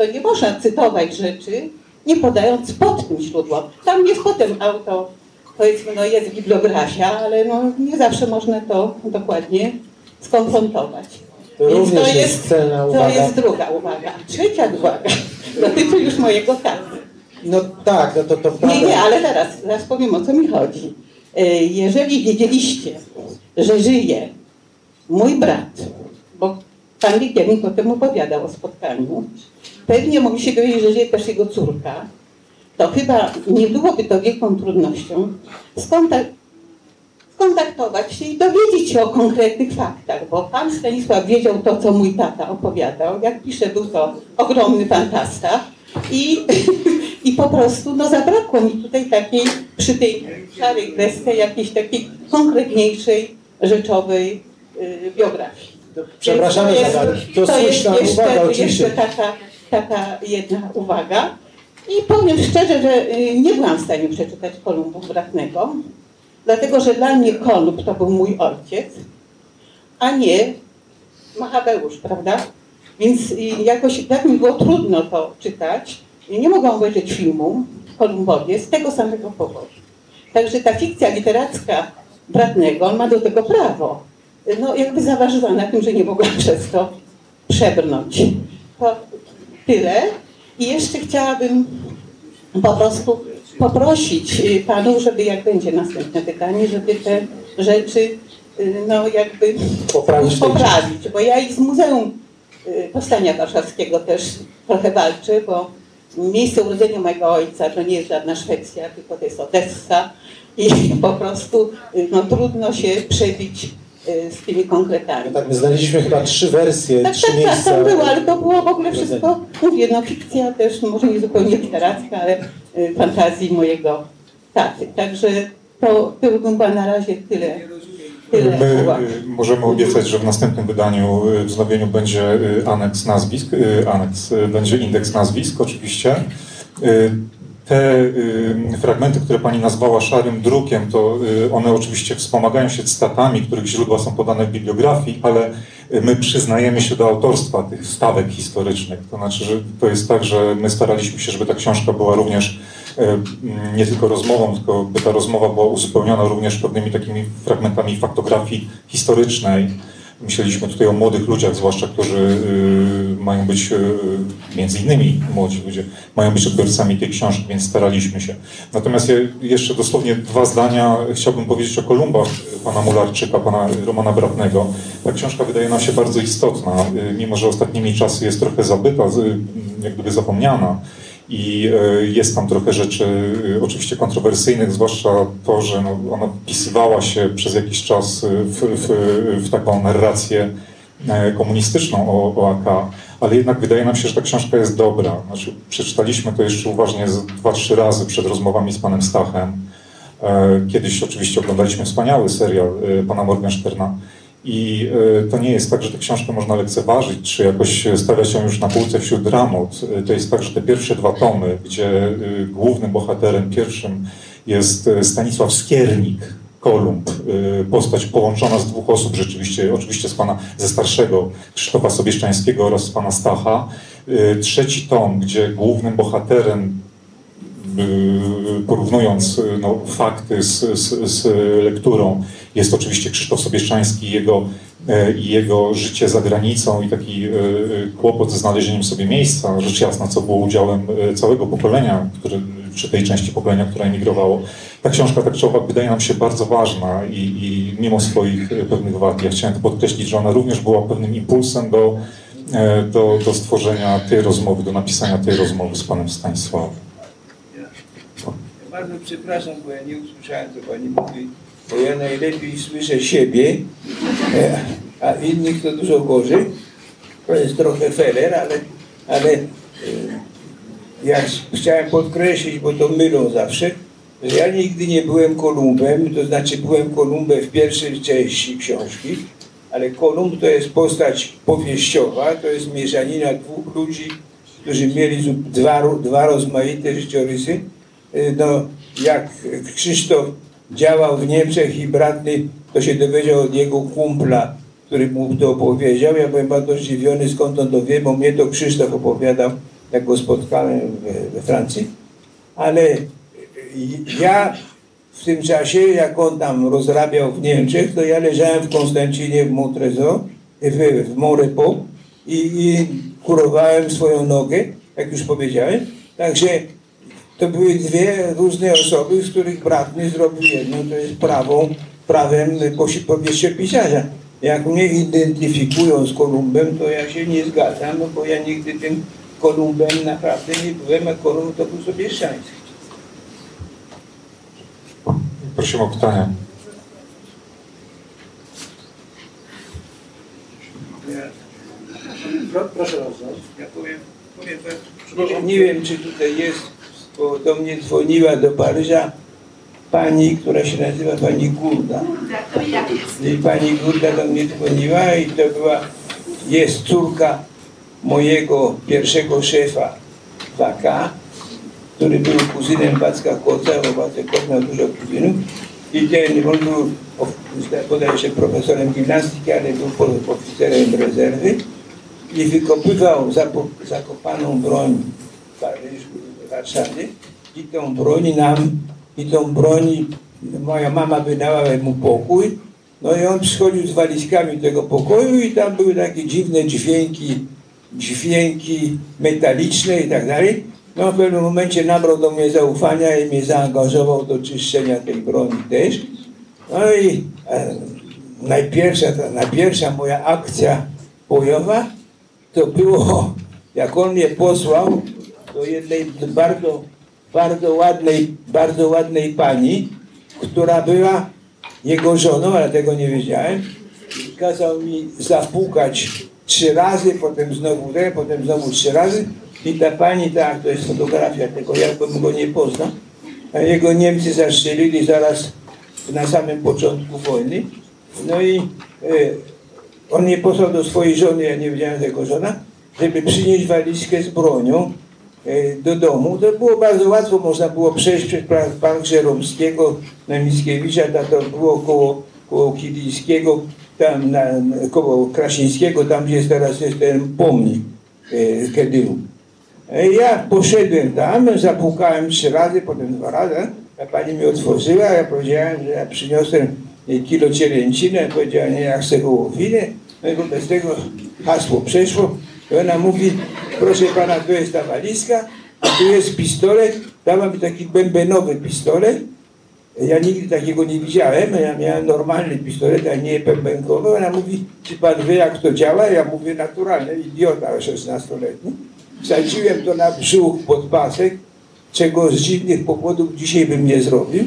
to nie można cytować rzeczy, nie podając pod tym źródło. Tam jest potem auto, powiedzmy, no jest bibliografia, ale no nie zawsze można to dokładnie skonfrontować. To Więc również jest celna To uwaga. jest druga uwaga. Trzecia uwaga dotyczy już mojego taty. No tak, no to, to prawda. Nie, nie, ale teraz, teraz powiem o co mi chodzi. E, Jeżeli wiedzieliście, że żyje mój brat, bo pan Wikiernik o tym opowiadał o spotkaniu, pewnie mogli się dowiedzieć, że żyje też jego córka, to chyba nie byłoby to wielką trudnością skontak- skontaktować się i dowiedzieć się o konkretnych faktach, bo pan Stanisław wiedział to, co mój tata opowiadał. Jak pisze, był to ogromny fantasta i, i po prostu no, zabrakło mi tutaj takiej, przy tej szarej kresce, jakiejś takiej konkretniejszej, rzeczowej biografii. Przepraszamy Więc za to to. jest, To to jest jeszcze, uwaga, jeszcze taka, taka jedna uwaga. I powiem szczerze, że y, nie byłam w stanie przeczytać Kolumbu Bratnego, dlatego że dla mnie Kolumb to był mój ojciec, a nie Machabeusz, prawda? Więc y, jakoś tak mi było trudno to czytać. Nie mogłam obejrzeć filmu Kolumbowie z tego samego powodu. Także ta fikcja literacka Bratnego, on ma do tego prawo. No jakby zaważyła na tym, że nie mogłam przez to przebrnąć. To tyle. I jeszcze chciałabym po prostu poprosić y, panów, żeby jak będzie następne pytanie, żeby te rzeczy y, no jakby Poprawić poprawić. Bo ja i z Muzeum y, Powstania Warszawskiego też trochę walczę, bo miejsce urodzenia mojego ojca to nie jest żadna Szwecja, tylko to jest Odessa i po prostu no, trudno się przebić z tymi konkretami. Tak, my znaleźliśmy chyba trzy wersje, Tak, trzy tak, tak, miejsca. tam było, ale to było w ogóle wszystko, mówię, no fikcja też, może nie zupełnie literacka, ale y, fantazji mojego taty. Także to, to na razie tyle, tyle My uwag. y, możemy obiecać, że w następnym wydaniu, y, wznowieniu będzie y, aneks nazwisk, y, aneks, y, będzie indeks nazwisk oczywiście. Y, Te y, fragmenty, które Pani nazwała szarym drukiem, to y, one oczywiście wspomagają się cytatami, których źródła są podane w bibliografii, ale y, my przyznajemy się do autorstwa tych stawek historycznych. To znaczy, że to jest tak, że my staraliśmy się, żeby ta książka była również e, m, nie tylko rozmową, tylko by ta rozmowa była uzupełniona również pewnymi takimi fragmentami faktografii historycznej. Myśleliśmy tutaj o młodych ludziach, zwłaszcza, którzy y, mają być, y, między innymi młodzi ludzie, mają być odbiorcami tej książki, więc staraliśmy się. Natomiast ja jeszcze dosłownie dwa zdania chciałbym powiedzieć o Kolumbach pana Mularczyka, pana Romana Bratnego. Ta książka wydaje nam się bardzo istotna, y, mimo że ostatnimi czasy jest trochę zabyta, jak gdyby zapomniana. I e, jest tam trochę rzeczy e, oczywiście kontrowersyjnych, zwłaszcza to, że no, ona wpisywała się przez jakiś czas e, w, w, w taką narrację e, komunistyczną o, o AK, ale jednak wydaje nam się, że ta książka jest dobra. Znaczy, przeczytaliśmy to jeszcze uważnie dwa, trzy razy przed rozmowami z panem Stachem. E, Kiedyś oczywiście oglądaliśmy wspaniały serial e, pana Morgensterna. I e, to nie jest tak, że tę książkę można lekceważyć, czy jakoś stawiać ją już na półce wśród dramot. E, To jest tak, że te pierwsze dwa tomy, gdzie e, głównym bohaterem pierwszym jest e, Stanisław Skiernik, Kolumb, e, postać połączona z dwóch osób rzeczywiście, oczywiście z pana ze starszego Krzysztofa Sobieszczańskiego oraz z pana Stacha. E, Trzeci tom, gdzie głównym bohaterem y, porównując y, no, fakty z, z, z lekturą, jest oczywiście Krzysztof Sobieszczański i jego, jego życie za granicą i taki kłopot ze znalezieniem sobie miejsca, rzecz jasna, co było udziałem całego pokolenia, które, czy tej części pokolenia, która emigrowało. Ta książka tak czy owak wydaje nam się bardzo ważna i, i mimo swoich e, pewnych wad, ja chciałem podkreślić, że ona również była pewnym impulsem do, e, do, do stworzenia tej rozmowy, do napisania tej rozmowy z panem Stanisławem. Bardzo przepraszam, bo ja nie usłyszałem, co pani mówi, bo ja najlepiej słyszę siebie, e, a innych to dużo gorzej. To jest trochę feler, ale, ale ja chciałem podkreślić, bo to mylą zawsze, że ja nigdy nie byłem Kolumbem, to znaczy byłem Kolumbem w pierwszej części książki, ale Kolumb to jest postać powieściowa, to jest mieszanina dwóch ludzi, którzy mieli dwa, dwa rozmaite życiorysy. Y, No, jak Krzysztof działał w Niemczech i Bratny, to się dowiedział od jego kumpla, który mu to opowiedział. Ja byłem bardzo zdziwiony, skąd on to wie, bo mnie to Krzysztof opowiadał, jak go spotkałem we, Francji. Ale ja w tym czasie, jak on tam rozrabiał w Niemczech, to ja leżałem w Konstancinie w Montrezo, w, w Montrepo i, i kurowałem swoją nogę, jak już powiedziałem. Także to były dwie różne osoby, z których bratny zrobił jedno, to jest prawą, prawem posi- powieściopisarza. Jak mnie identyfikują z Kolumbem, to ja się nie zgadzam, no bo ja nigdy tym Kolumbem naprawdę nie byłem, a Kolumb to był sobie szczęście. Prosimy o pytania. Proszę bardzo. Ja powiem, powiem tak, nie, wiem- nie wiem, czy tutaj jest, bo do mnie dzwoniła do Paryża pani, która się nazywa pani Gurda. I pani Gurda do mnie dzwoniła i to była, jest córka mojego pierwszego szefa Waka, który był kuzynem Wacka Koca, bo Wacek Koc miał dużo kuzynów. I ten, on był of- bodajże profesorem gimnastyki, ale był oficerem rezerwy i wykopywał zakopaną broń w Warszawie i tą broń nam, i tą broń moja mama wydała mu pokój, no i on przychodził z walizkami tego pokoju i tam były takie dziwne dźwięki, dźwięki metaliczne i tak dalej. No w pewnym momencie nabrał do mnie zaufania i mnie zaangażował do czyszczenia tej broni też. No i e, najpierwsza, ta, najpierwsza moja akcja bojowa to było, jak on mnie posłał do jednej bardzo, bardzo ładnej, bardzo ładnej pani, która była jego żoną, ale tego nie wiedziałem. Kazał mi zapukać trzy razy, potem znowu te, potem znowu trzy razy. I ta pani, tak, to jest fotografia tego, ja bym go nie poznał. A jego Niemcy zastrzelili zaraz na samym początku wojny. No i e, on mnie posłał do swojej żony, ja nie wiedziałem tego żona, żeby przynieść walizkę z bronią e, do domu. To było bardzo łatwo, można było przejść przez Park Żeromskiego na Mickiewicza, to było koło, koło Kilijskiego, tam na, koło Krasińskiego, tam gdzie jest teraz jest ten pomnik e. E, Ja poszedłem tam, zapukałem trzy razy, potem dwa razy. A pani mi otworzyła, ja powiedziałem, że ja przyniosłem jej kilo cielęciny, a powiedziała, nie, ja chcę wołowinę. No i wobec tego hasło przeszło. I ona mówi, proszę pana, tu jest ta walizka, tu jest pistolet. Dała mi taki bębenowy pistolet. Ja nigdy takiego nie widziałem, ja miałem normalny pistolet, a nie bębenkowy. Ona mówi, czy pan wie jak to działa? Ja mówię, naturalnie, idiota 16-letni. Wsadziłem to na brzuch pod pasek, czego z dziwnych powodów dzisiaj bym nie zrobił.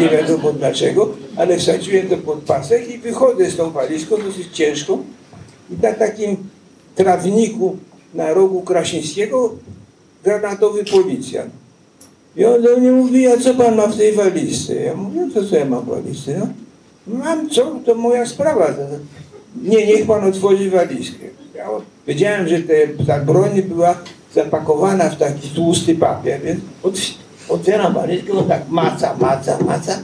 Nie wiadomo dlaczego, ale wsadziłem to pod pasek i wychodzę z tą walizką dosyć ciężką i na takim trawniku na rogu Krasińskiego granatowy policjant. I on do mnie mówi, a co pan ma w tej walizce? Ja mówię, to co ja mam w walizce? No, mam co, to moja sprawa. Nie, niech pan otworzy walizkę. Ja wiedziałem, że te, ta broń była zapakowana w taki tłusty papier, więc otw- otwieram walizkę, on tak maca, maca, maca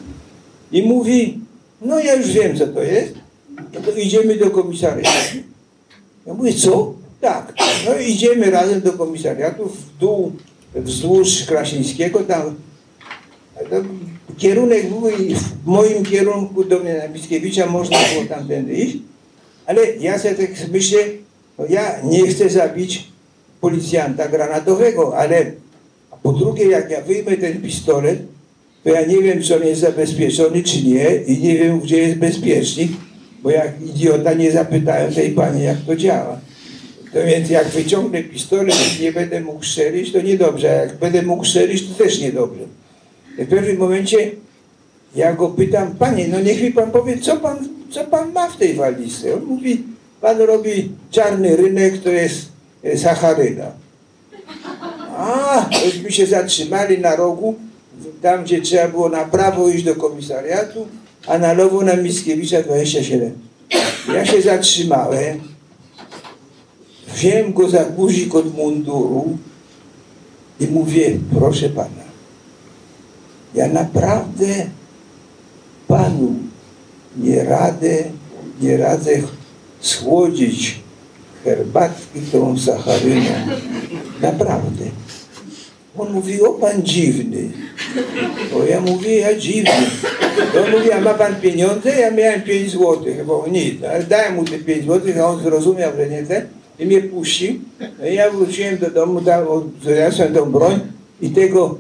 i mówi, no ja już wiem co to jest, no to idziemy do komisariatu. Ja mówię, co? Tak. No idziemy razem do komisariatu w dół, wzdłuż Krasińskiego, tam to kierunek był i w moim kierunku do mnie na Mickiewicza można było tamtędy iść, ale ja sobie tak myślę, no ja nie chcę zabić policjanta granatowego, ale po drugie, jak ja wyjmę ten pistolet, to ja nie wiem, czy on jest zabezpieczony, czy nie i nie wiem, gdzie jest bezpiecznik, bo jak idiota nie zapytałem tej pani, jak to działa. To więc jak wyciągnę pistolet i nie będę mógł strzelić, to niedobrze, a jak będę mógł strzelić, to też niedobrze. I w pewnym momencie ja go pytam, panie, no niech mi pan powie, co pan, co pan ma w tej walizce? On mówi, pan robi czarny rynek, to jest e, sacharyna. A, myśmy się zatrzymali na rogu, tam gdzie trzeba było na prawo iść do komisariatu, a na lewo na Mickiewicza 27. Ja się zatrzymałem, wziąłem go za guzik od munduru i mówię, proszę pana, ja naprawdę panu nie radę, nie radzę schłodzić herbatki tą sacharyną. Naprawdę. On mówi, o pan dziwny. O ja mówię, ja dziwny. On mówi, a ma pan pieniądze? Ja miałem 5 złotych, bo nic. Ale dałem mu te 5 złotych, a on zrozumiał, że nie te i mnie puścił. No ja wróciłem do domu, zaniosłem tą broń i tego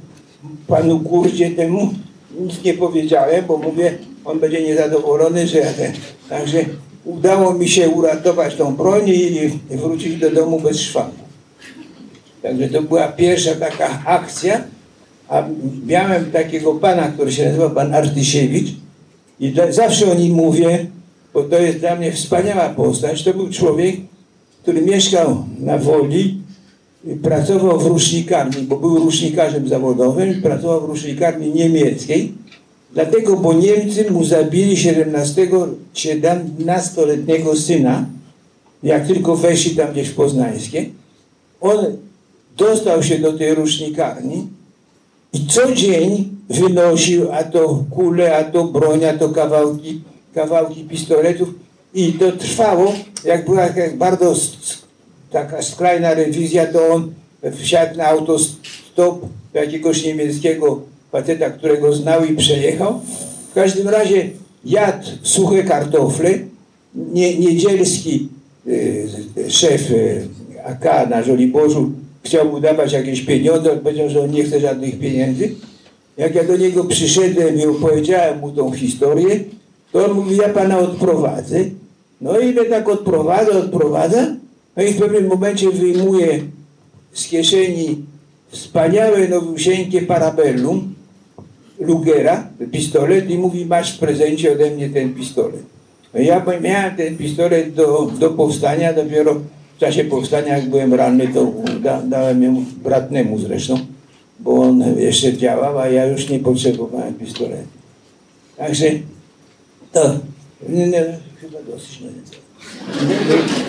panu kurdzie temu nic nie powiedziałem, bo mówię, on będzie niezadowolony, że ja ten. Także udało mi się uratować tą broń i, wrócić do domu bez szwanku. Także to była pierwsza taka akcja, a miałem takiego pana, który się nazywa pan Artysiewicz i zawsze o nim mówię, bo to jest dla mnie wspaniała postać. To był człowiek, który mieszkał na Woli, pracował w rusznikarni, bo był rusznikarzem zawodowym, pracował w rusznikarni niemieckiej, dlatego, bo Niemcy mu zabili 17, 17-letniego syna, jak tylko weszli tam gdzieś w Poznańskie. On dostał się do tej rusznikarni I co dzień wynosił, a to kule, a to broń, a to kawałki, kawałki pistoletów. I to trwało, jak była jakaś bardzo taka skrajna rewizja, to on wsiadł na autostop jakiegoś niemieckiego faceta, którego znał i przejechał. W każdym razie jadł suche kartofle. Nie, niedzielski y, szef y, AK na Żoliborzu chciał mu dawać jakieś pieniądze, on powiedział, że on nie chce żadnych pieniędzy. Jak ja do niego przyszedłem i opowiedziałem mu tą historię, to on mówi, ja pana odprowadzę. No i mnie tak odprowadza, odprowadza. No i w pewnym momencie wyjmuje z kieszeni wspaniałe, nowusieńkie parabellum Lugera, pistolet i mówi, masz w prezencie ode mnie ten pistolet. No ja miałem ten pistolet do, do powstania, dopiero w czasie powstania, jak byłem ranny, to da, dałem ją bratnemu zresztą, bo on jeszcze działał, a ja już nie potrzebowałem pistoletu. Także to, nie, nie, chyba dosyć.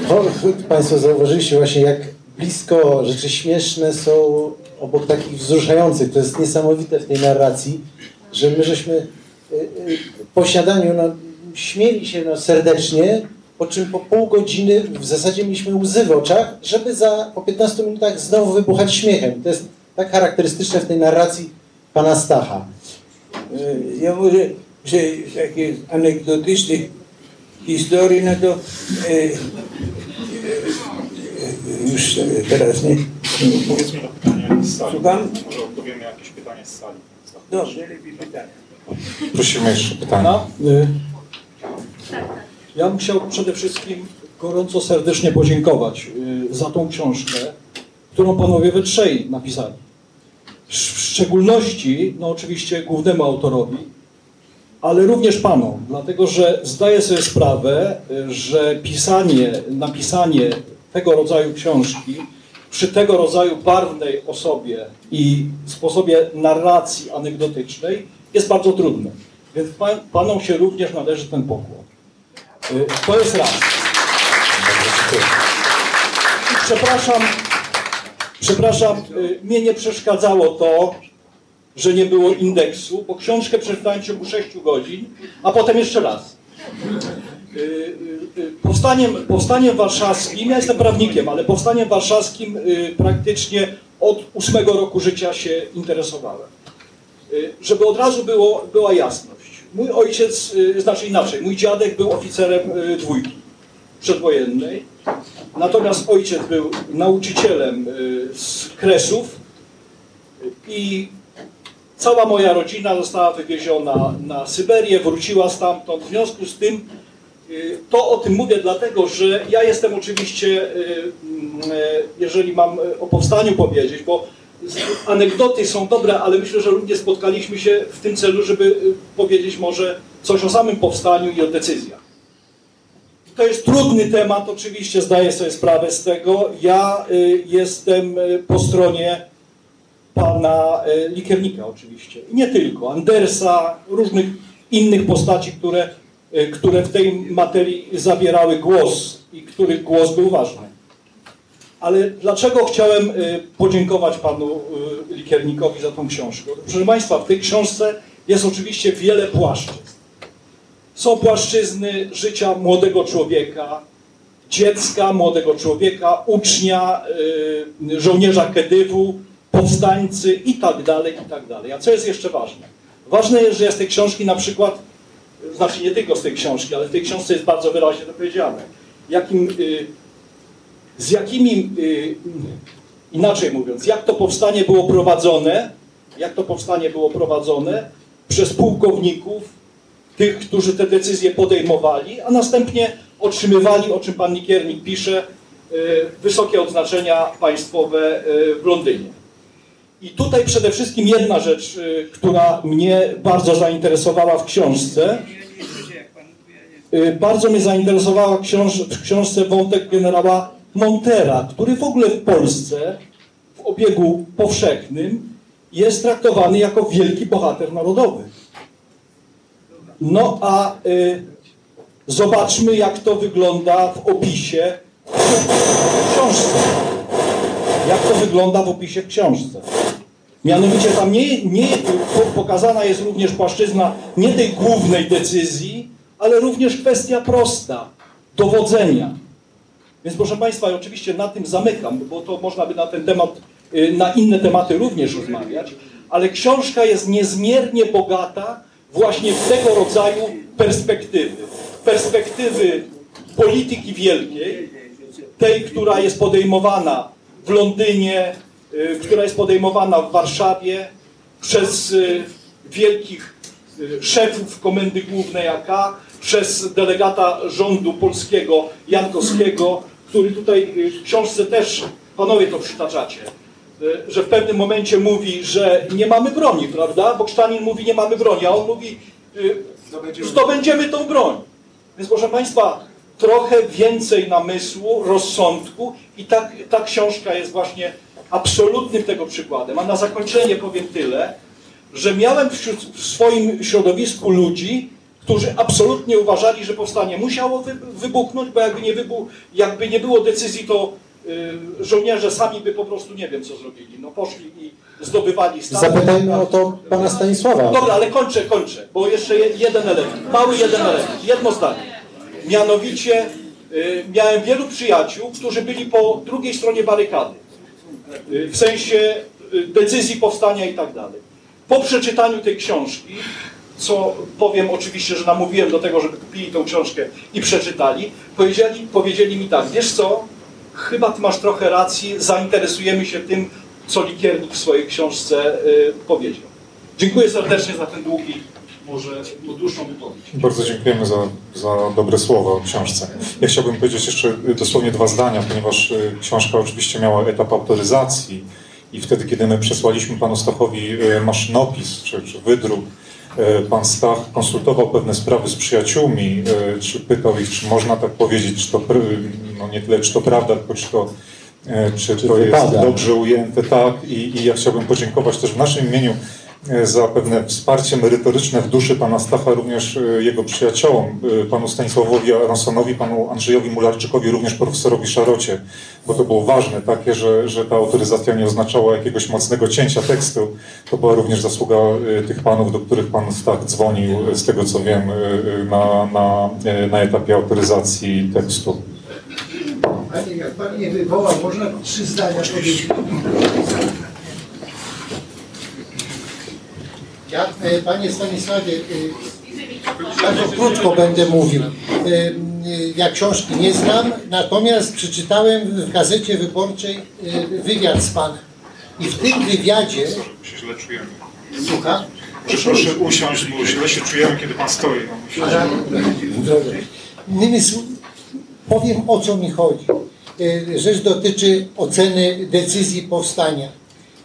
Cho- cho- Państwo zauważyliście właśnie, jak blisko rzeczy śmieszne są obok takich wzruszających. To jest niesamowite w tej narracji, że my żeśmy y, y, po śniadaniu no, śmieli się no, serdecznie, po czym po pół godziny w zasadzie mieliśmy łzy w oczach, żeby za po 15 minutach znowu wybuchać śmiechem. To jest tak charakterystyczne w tej narracji pana Stacha. E, Ja może, że z takiej anegdotycznej historii, no to e, e, e, już teraz nie. Powiedzmy na pytanie z sali. Słucham? Może odpowiemy na jakieś pytanie z sali. Dobrze, lepiej pytanie. Prosimy jeszcze pytanie. No, ja bym chciał przede wszystkim gorąco serdecznie podziękować za tą książkę, którą panowie we trzej napisali. W szczególności, no oczywiście głównemu autorowi, ale również panom, dlatego że zdaję sobie sprawę, że pisanie, napisanie tego rodzaju książki przy tego rodzaju barwnej osobie i sposobie narracji anegdotycznej jest bardzo trudne. Więc pan, panom się również należy ten pokłon. Y, To jest raz. Przepraszam, przepraszam, y, mnie nie przeszkadzało to, że nie było indeksu, bo książkę przeczytałem w ciągu 6 godzin, a potem jeszcze raz. Y, y, y, Powstaniem, powstaniem warszawskim, ja jestem prawnikiem, ale powstaniem warszawskim praktycznie od ósmego roku życia się interesowałem. Żeby od razu było, była jasność. Mój ojciec, znaczy inaczej, mój dziadek był oficerem dwójki przedwojennej, natomiast ojciec był nauczycielem z Kresów i cała moja rodzina została wywieziona na Syberię, wróciła stamtąd. W związku z tym y, to o tym mówię dlatego, że ja jestem oczywiście, y, mm, e, jeżeli mam e, o powstaniu powiedzieć, bo anegdoty są dobre, ale myślę, że również spotkaliśmy się w tym celu, żeby y, powiedzieć może coś o samym powstaniu i o decyzjach. To jest trudny temat, oczywiście zdaję sobie sprawę z tego. Ja jestem po stronie pana y, Likernika oczywiście. I nie tylko. Andersa, różnych innych postaci, które, y, które w tej materii zabierały głos i których głos był ważny. Ale dlaczego chciałem y, podziękować panu Likernikowi za tą książkę? Proszę Państwa, w tej książce jest oczywiście wiele płaszczyzn. Są płaszczyzny życia młodego człowieka, dziecka, młodego człowieka, ucznia, żołnierza Kedywu, powstańcy i tak dalej, i tak dalej. A co jest jeszcze ważne? Ważne jest, że z tej książki na przykład, znaczy nie tylko z tej książki, ale w tej książce jest bardzo wyraźnie to powiedziane, jakim, y, z jakimi, y, inaczej mówiąc, jak to powstanie było prowadzone, jak to powstanie było prowadzone przez pułkowników, tych, którzy te decyzje podejmowali, a następnie otrzymywali, o czym pan Nikiernik pisze, y, wysokie odznaczenia państwowe w Londynie. I tutaj przede wszystkim jedna rzecz, y, która mnie bardzo zainteresowała w książce. Y, Bardzo mnie zainteresowała książ w książce wątek generała Montera, który w ogóle w Polsce w obiegu powszechnym jest traktowany jako wielki bohater narodowy. No a y, zobaczmy, jak to wygląda w opisie w książce. Jak to wygląda w opisie w książce. Mianowicie tam nie, nie po- pokazana jest również płaszczyzna nie tej głównej decyzji, ale również kwestia prosta dowodzenia. Więc proszę Państwa, ja oczywiście na tym zamykam, bo to można by na ten temat, y, na inne tematy również rozmawiać, ale książka jest niezmiernie bogata właśnie w tego rodzaju perspektywy. Perspektywy polityki wielkiej, tej, która jest podejmowana w Londynie, która jest podejmowana w Warszawie przez y, wielkich y, szefów Komendy Głównej AK, przez delegata rządu polskiego Jankowskiego, który tutaj y, w książce też, panowie to przytaczacie, y, że w pewnym momencie mówi, że nie mamy broni, prawda? Bo Sztanin mówi, nie mamy broni, a on mówi, y, zdobędziemy tą broń. Więc proszę Państwa, trochę więcej namysłu, rozsądku i ta, ta książka jest właśnie absolutnym tego przykładem. A na zakończenie powiem tyle, że miałem wśród, w swoim środowisku ludzi, którzy absolutnie uważali, że powstanie musiało wy, wybuchnąć, bo jakby nie, wybuch, jakby nie było decyzji, to y, żołnierze sami by po prostu nie wiem co zrobili. No poszli i zdobywali Stany. Zapytajmy o to pana Stanisława. Dobra, ale kończę, kończę, bo jeszcze je- jeden element, mały jeden element, jedno zdanie. Mianowicie y, miałem wielu przyjaciół, którzy byli po drugiej stronie barykady, w sensie y, decyzji powstania i tak dalej. Po przeczytaniu tej książki, co powiem oczywiście, że namówiłem do tego, żeby kupili tą książkę i przeczytali, powiedzieli, powiedzieli mi tak, wiesz co, chyba ty masz trochę racji, zainteresujemy się tym, co Likiernik w swojej książce y, powiedział. Dziękuję serdecznie za ten długi, może no, dłuższą wypowiedź. Bardzo dziękujemy za, za dobre słowa o książce. Ja chciałbym powiedzieć jeszcze y, dosłownie dwa zdania, ponieważ y, książka oczywiście miała etap autoryzacji i wtedy, kiedy my przesłaliśmy panu Stachowi y, maszynopis czy, czy wydruk, pan Stach konsultował pewne sprawy z przyjaciółmi, czy pytał ich, czy można tak powiedzieć, czy to, no nie tyle, czy to prawda, tylko czy to, y, czy to jest wypada. dobrze ujęte, tak. I, I ja chciałbym podziękować też w naszym imieniu za pewne wsparcie merytoryczne w duszy pana Stacha, również e, jego przyjaciołom, e, panu Stanisławowi Aronsonowi, panu Andrzejowi Mularczykowi, również profesorowi Szarocie, bo to było ważne takie, że, że ta autoryzacja nie oznaczała jakiegoś mocnego cięcia tekstu. To była również zasługa e, tych panów, do których pan Stach dzwonił, e, z tego co wiem, e, e, na, na, e, na etapie autoryzacji tekstu. Panie, jak pan mnie wywołał, można trzy zdania powiedzieć? Ja, e, panie Stanisławie, e, bardzo krótko będę mówił. E, e, Ja książki nie znam, natomiast przeczytałem w gazecie wyborczej e, wywiad z panem. I w tym wywiadzie, się źle czujemy. Proszę usiąść, bo źle się czujemy, kiedy pan stoi. Innymi słowy, powiem o co mi chodzi. E, Rzecz dotyczy oceny decyzji powstania.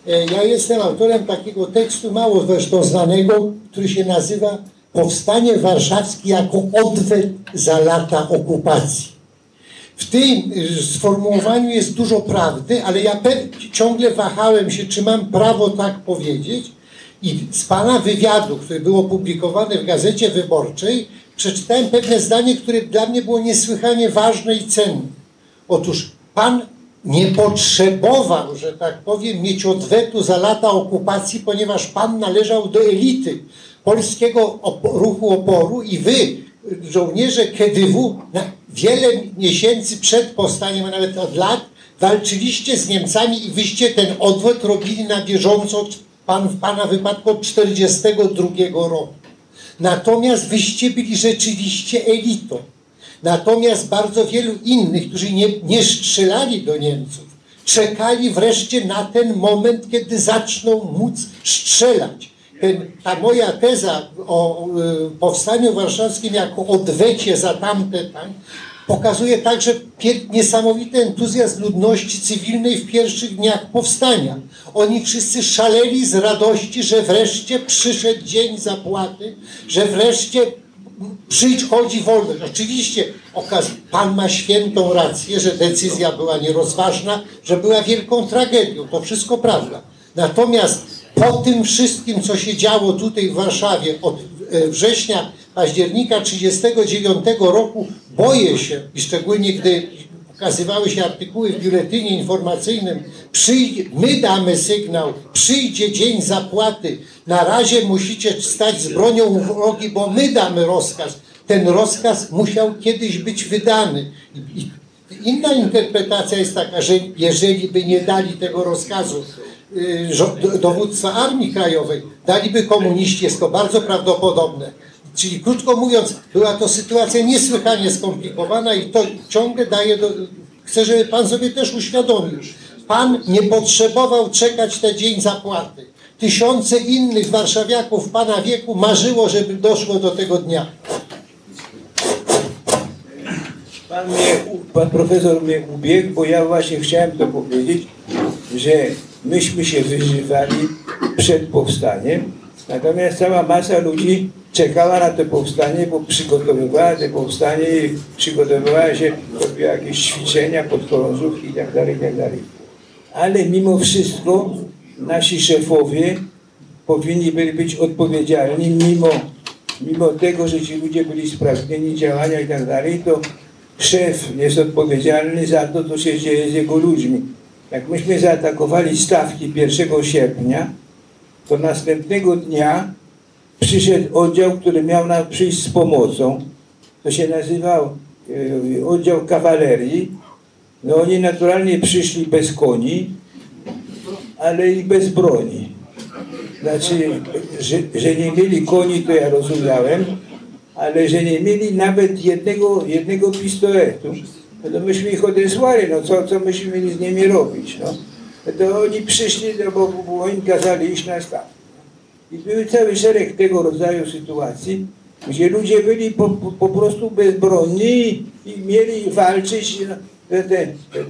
E, Ja jestem autorem takiego tekstu, mało zresztą znanego, który się nazywa Powstanie Warszawskie jako odwet za lata okupacji. W tym y, sformułowaniu jest dużo prawdy, ale ja ciągle wahałem się, czy mam prawo tak powiedzieć. I z pana wywiadu, który był opublikowany w Gazecie Wyborczej, przeczytałem pewne zdanie, które dla mnie było niesłychanie ważne i cenne. Otóż pan nie potrzebował, że tak powiem, mieć odwetu za lata okupacji, ponieważ pan należał do elity polskiego ruchu oporu i wy, żołnierze KDW, wiele miesięcy przed powstaniem, a nawet od lat, walczyliście z Niemcami i wyście ten odwet robili na bieżąco, pan, w pana wypadku od 1942 roku. Natomiast wyście byli rzeczywiście elitą. Natomiast bardzo wielu innych, którzy nie, nie strzelali do Niemców, czekali wreszcie na ten moment, kiedy zaczną móc strzelać. Ten, ta moja teza o y, powstaniu warszawskim jako odwecie za tamte tak, pokazuje także niesamowity entuzjazm ludności cywilnej w pierwszych dniach powstania. Oni wszyscy szaleli z radości, że wreszcie przyszedł dzień zapłaty, że wreszcie przychodzi wolność. Oczywiście Pan ma świętą rację, że decyzja była nierozważna, że była wielką tragedią. To wszystko prawda. Natomiast po tym wszystkim, co się działo tutaj w Warszawie od e, września, października 1939 roku, boję się, i szczególnie gdy ukazywały się artykuły w biuletynie informacyjnym, my damy sygnał, przyjdzie dzień zapłaty, na razie musicie stać z bronią u wrogi, bo my damy rozkaz. Ten rozkaz musiał kiedyś być wydany. I, inna interpretacja jest taka, że jeżeli by nie dali tego rozkazu, y, żo- do- dowództwa Armii Krajowej, daliby komuniści, jest to bardzo prawdopodobne. Czyli krótko mówiąc, była to sytuacja niesłychanie skomplikowana i to ciągle daje do... Chcę, żeby Pan sobie też uświadomił. Pan nie potrzebował czekać na dzień zapłaty. Tysiące innych warszawiaków Pana wieku marzyło, żeby doszło do tego dnia. Pan, mnie, pan profesor mnie ubiegł, bo ja właśnie chciałem to powiedzieć, że myśmy się wyżywali przed powstaniem, natomiast cała masa ludzi czekała na to powstanie, bo przygotowywała to powstanie i przygotowywała się, robiła jakieś ćwiczenia, podchorążówki i tak dalej, i tak dalej. Ale mimo wszystko nasi szefowie powinni byli być odpowiedzialni, mimo, mimo tego, że ci ludzie byli sprawdzeni działania i tak dalej, to szef jest odpowiedzialny za to, co się dzieje z jego ludźmi. Jak myśmy zaatakowali stawki 1 sierpnia, to następnego dnia przyszedł oddział, który miał nam przyjść z pomocą. To się nazywał e, oddział kawalerii. No oni naturalnie przyszli bez koni, ale i bez broni. Znaczy, że, że nie mieli koni, to ja rozumiałem, ale że nie mieli nawet jednego, jednego pistoletu, no to myśmy ich odesłali, no co, co myśmy mieli z nimi robić, no. To oni przyszli, no bo, bo oni kazali iść na staw. I były cały szereg tego rodzaju sytuacji, gdzie ludzie byli po, po, po prostu bezbronni i, mieli walczyć. Ten, ten, ten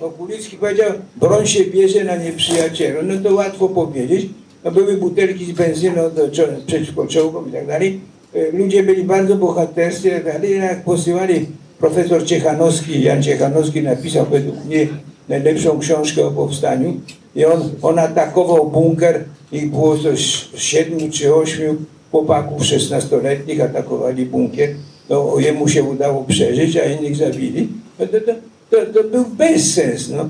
Okulicki powiedział, broń się bierze na nieprzyjacielu. No to łatwo powiedzieć. No były butelki z benzyną do, przeciwko czołgom i tak dalej. E, Ludzie byli bardzo bohaterscy tak dalej. Jak posyłali profesor Ciechanowski, Jan Ciechanowski napisał według mnie najlepszą książkę o powstaniu i on, on atakował bunker ich było coś siedmiu czy ośmiu chłopaków 16-letnich atakowali bunkier. No, jemu się udało przeżyć, a innych zabili. No, to, to, to, to był bezsens. No.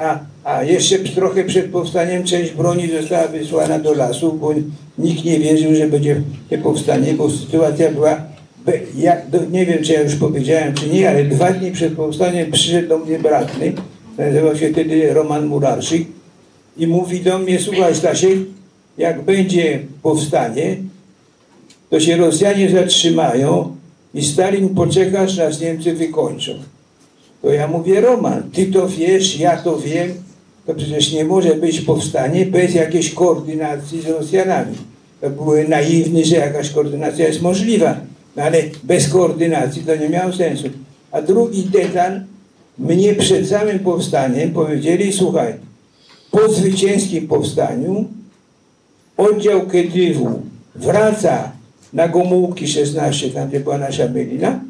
A, a jeszcze trochę przed powstaniem część broni została wysłana do lasu, bo nikt nie wierzył, że będzie te powstanie, bo sytuacja była Ja, nie wiem, czy ja już powiedziałem, czy nie, ale dwa dni przed powstaniem przyszedł do mnie bratny, nazywał się wtedy Roman Murarczyk i mówi do mnie, słuchaj Stasiek, jak będzie powstanie, to się Rosjanie zatrzymają i Stalin poczeka, aż nas Niemcy wykończą. To ja mówię, Roman, ty to wiesz, ja to wiem, to przecież nie może być powstanie bez jakiejś koordynacji z Rosjanami. To były naiwni, że jakaś koordynacja jest możliwa, no ale bez koordynacji to nie miało sensu. A drugi detal, mnie przed samym powstaniem powiedzieli, słuchaj, po zwycięskim powstaniu oddział Kedywu wraca na Gomułki 16, tam gdzie była nasza bylina,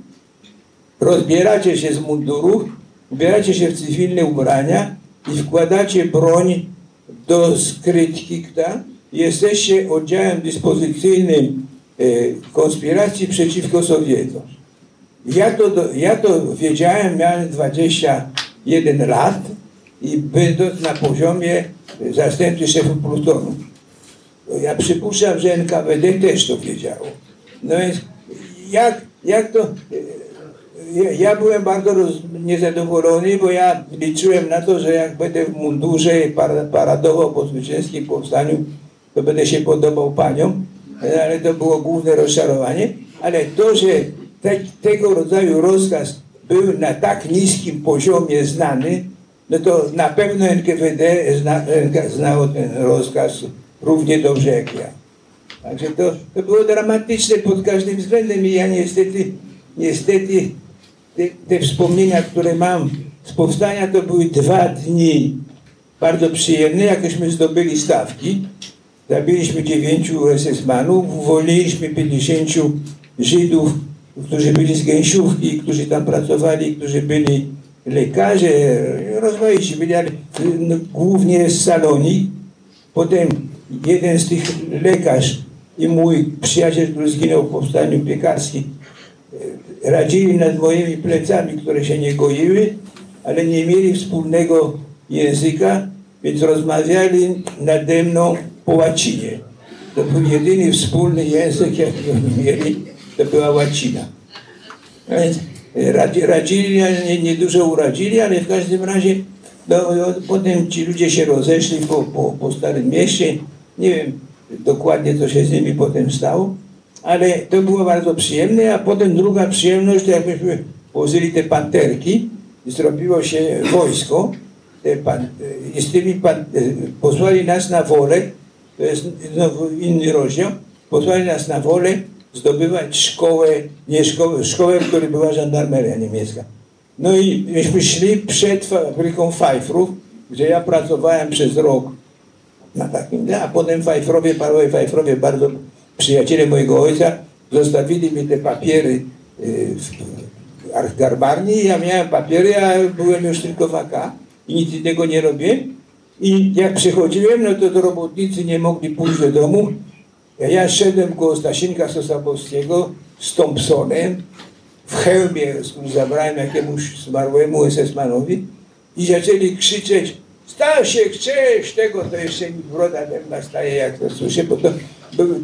rozbieracie się z mundurów, ubieracie się w cywilne ubrania i wkładacie broń do skrytki, kta? jesteście oddziałem dyspozycyjnym e, konspiracji przeciwko Sowietom. Ja to, ja to wiedziałem, miałem 21 lat i będąc na poziomie zastępcy szefa plutonu. To Ja przypuszczam, że NKWD też to wiedziało. No więc jak, jak to... Ja, byłem bardzo roz, niezadowolony, bo ja liczyłem na to, że jak będę w mundurze i para- paradował po zwycięskim powstaniu, to będę się podobał paniom, ale to było główne rozczarowanie. Ale to, że te, tego rodzaju rozkaz był na tak niskim poziomie znany, no to na pewno NKWD zna, znało ten rozkaz równie dobrze jak ja. Także to, to było dramatyczne pod każdym względem i ja niestety, niestety te, te wspomnienia, które mam z powstania, to były dwa dni bardzo przyjemne, jakośmy zdobyli stawki. Zabiliśmy dziewięciu SS-manów, uwolniliśmy 50 Żydów, którzy byli z gęsiówki, którzy tam pracowali, którzy byli lekarze, rozmaici byli, ale no, głównie z Salonii. Potem jeden z tych lekarz i mój przyjaciel, który zginął w powstaniu piekarskim, radzili nad moimi plecami, które się nie goiły, ale nie mieli wspólnego języka, więc rozmawiali nade mną po łacinie. To był jedyny wspólny język, jaki oni mieli, to była łacina. Więc radzi- radzili, nie, nie dużo uradzili, ale w każdym razie no, potem ci ludzie się rozeszli po, po, po Starym Mieście. Nie wiem dokładnie, co się z nimi potem stało, ale to było bardzo przyjemne, a potem druga przyjemność, to jakbyśmy położyli te panterki zrobiło się wojsko, te pan, i z tymi pan, posłali nas na wolę, to jest znowu inny rozdział, posłali nas na wolę zdobywać szkołę, nie szkołę, szkołę, w której była żandarmeria niemiecka. No i myśmy szli przed fabryką fajfrów, gdzie ja pracowałem przez rok na takim, a potem fajfrowie, panowie fajfrowie, bardzo przyjaciele mojego ojca, zostawili mi te papiery y, w archgarbarni i ja miałem papiery, a byłem już tylko w AK i nic innego nie robiłem. I jak przychodziłem, no to, to robotnicy nie mogli pójść do domu. Ja szedłem koło Stasinka Sosabowskiego z Thompsonem, w hełmie, który zabrałem jakiemuś zmarłemu SS-manowi i zaczęli krzyczeć Stasiek, cześć, tego to jeszcze broda tak nastaje, jak to słyszę, bo to był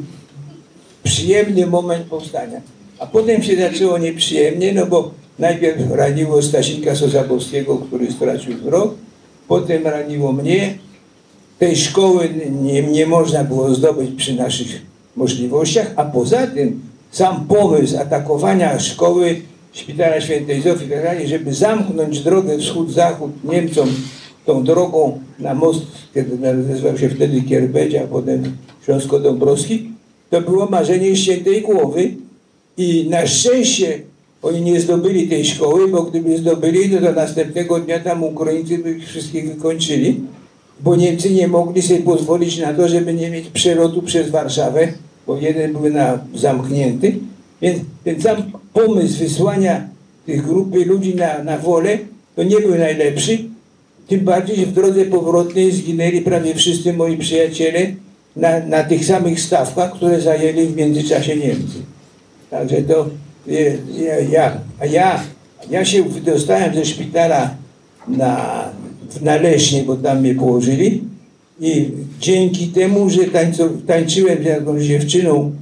przyjemny moment powstania. A potem się zaczęło nieprzyjemnie, no bo najpierw raniło Stasinka Sosabowskiego, który stracił wzrok, potem raniło mnie. Tej szkoły nie, nie można było zdobyć przy naszych możliwościach, a poza tym sam pomysł atakowania szkoły Szpitala Świętej Zofii, tak żeby zamknąć drogę wschód-zachód Niemcom tą drogą na most, kiedy nazywał się wtedy Kierbedź, a potem Śląsko-Dąbrowski, to było marzenie świętej głowy i na szczęście oni nie zdobyli tej szkoły, bo gdyby zdobyli, to do następnego dnia tam Ukraińcy by ich wszystkich wykończyli, bo Niemcy nie mogli sobie pozwolić na to, żeby nie mieć przelotu przez Warszawę, bo jeden był na, zamknięty. Więc ten sam pomysł wysłania tych grupy ludzi na, na wolę, to nie był najlepszy. Tym bardziej, że w drodze powrotnej zginęli prawie wszyscy moi przyjaciele na, na tych samych stawkach, które zajęli w międzyczasie Niemcy. Także to ja, ja, ja, ja się wydostałem ze szpitala na, na Leśnie, bo tam mnie położyli i dzięki temu, że tańcu, tańczyłem z jakąś dziewczyną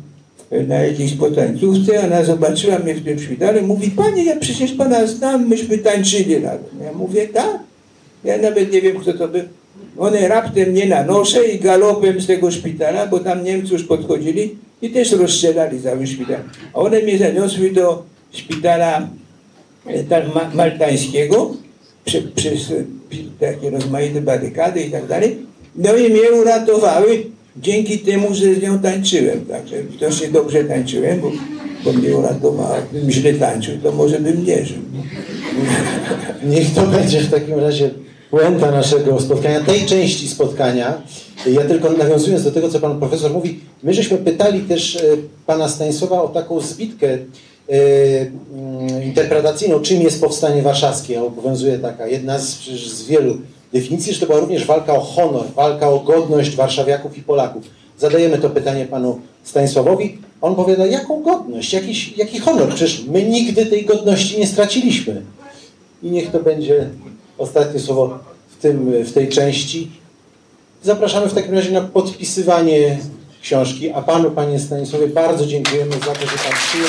e, na jakiejś potańcówce, ona zobaczyła mnie w tym szpitalu mówi, panie, ja przecież pana znam, myśmy tańczyli razem. Ja mówię, tak. Ja nawet nie wiem, kto to był. One raptem mnie nanoszę i galopem z tego szpitala, bo tam Niemcy już podchodzili i też rozstrzelali cały szpital. A one mnie zaniosły do szpitala e, ma, maltańskiego prze, przez pi- takie rozmaite barykady i tak dalej. No i mnie uratowały dzięki temu, że z nią tańczyłem. Także widocznie dobrze tańczyłem, bo, bo mnie uratowała. Gdybym źle tańczył, to może bym nie żył. Niech to będzie w takim razie puenta naszego spotkania, tej części spotkania. Ja tylko nawiązując do tego, co pan profesor mówi, my żeśmy pytali też e, pana Stanisława o taką zbitkę e, mm, interpretacyjną, czym jest powstanie warszawskie. Obowiązuje taka jedna z, z wielu definicji, że to była również walka o honor, walka o godność warszawiaków i Polaków. Zadajemy to pytanie panu Stanisławowi. On powiada, jaką godność, jakiś, jaki honor? Przecież my nigdy tej godności nie straciliśmy. I niech to będzie ostatnie słowo w, tym, w tej części. Zapraszamy w takim razie na podpisywanie książki, a panu, panie Stanisławie, bardzo dziękujemy za to, że pan przyjął.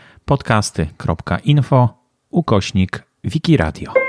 podcasty.info ukośnik Wikiradio.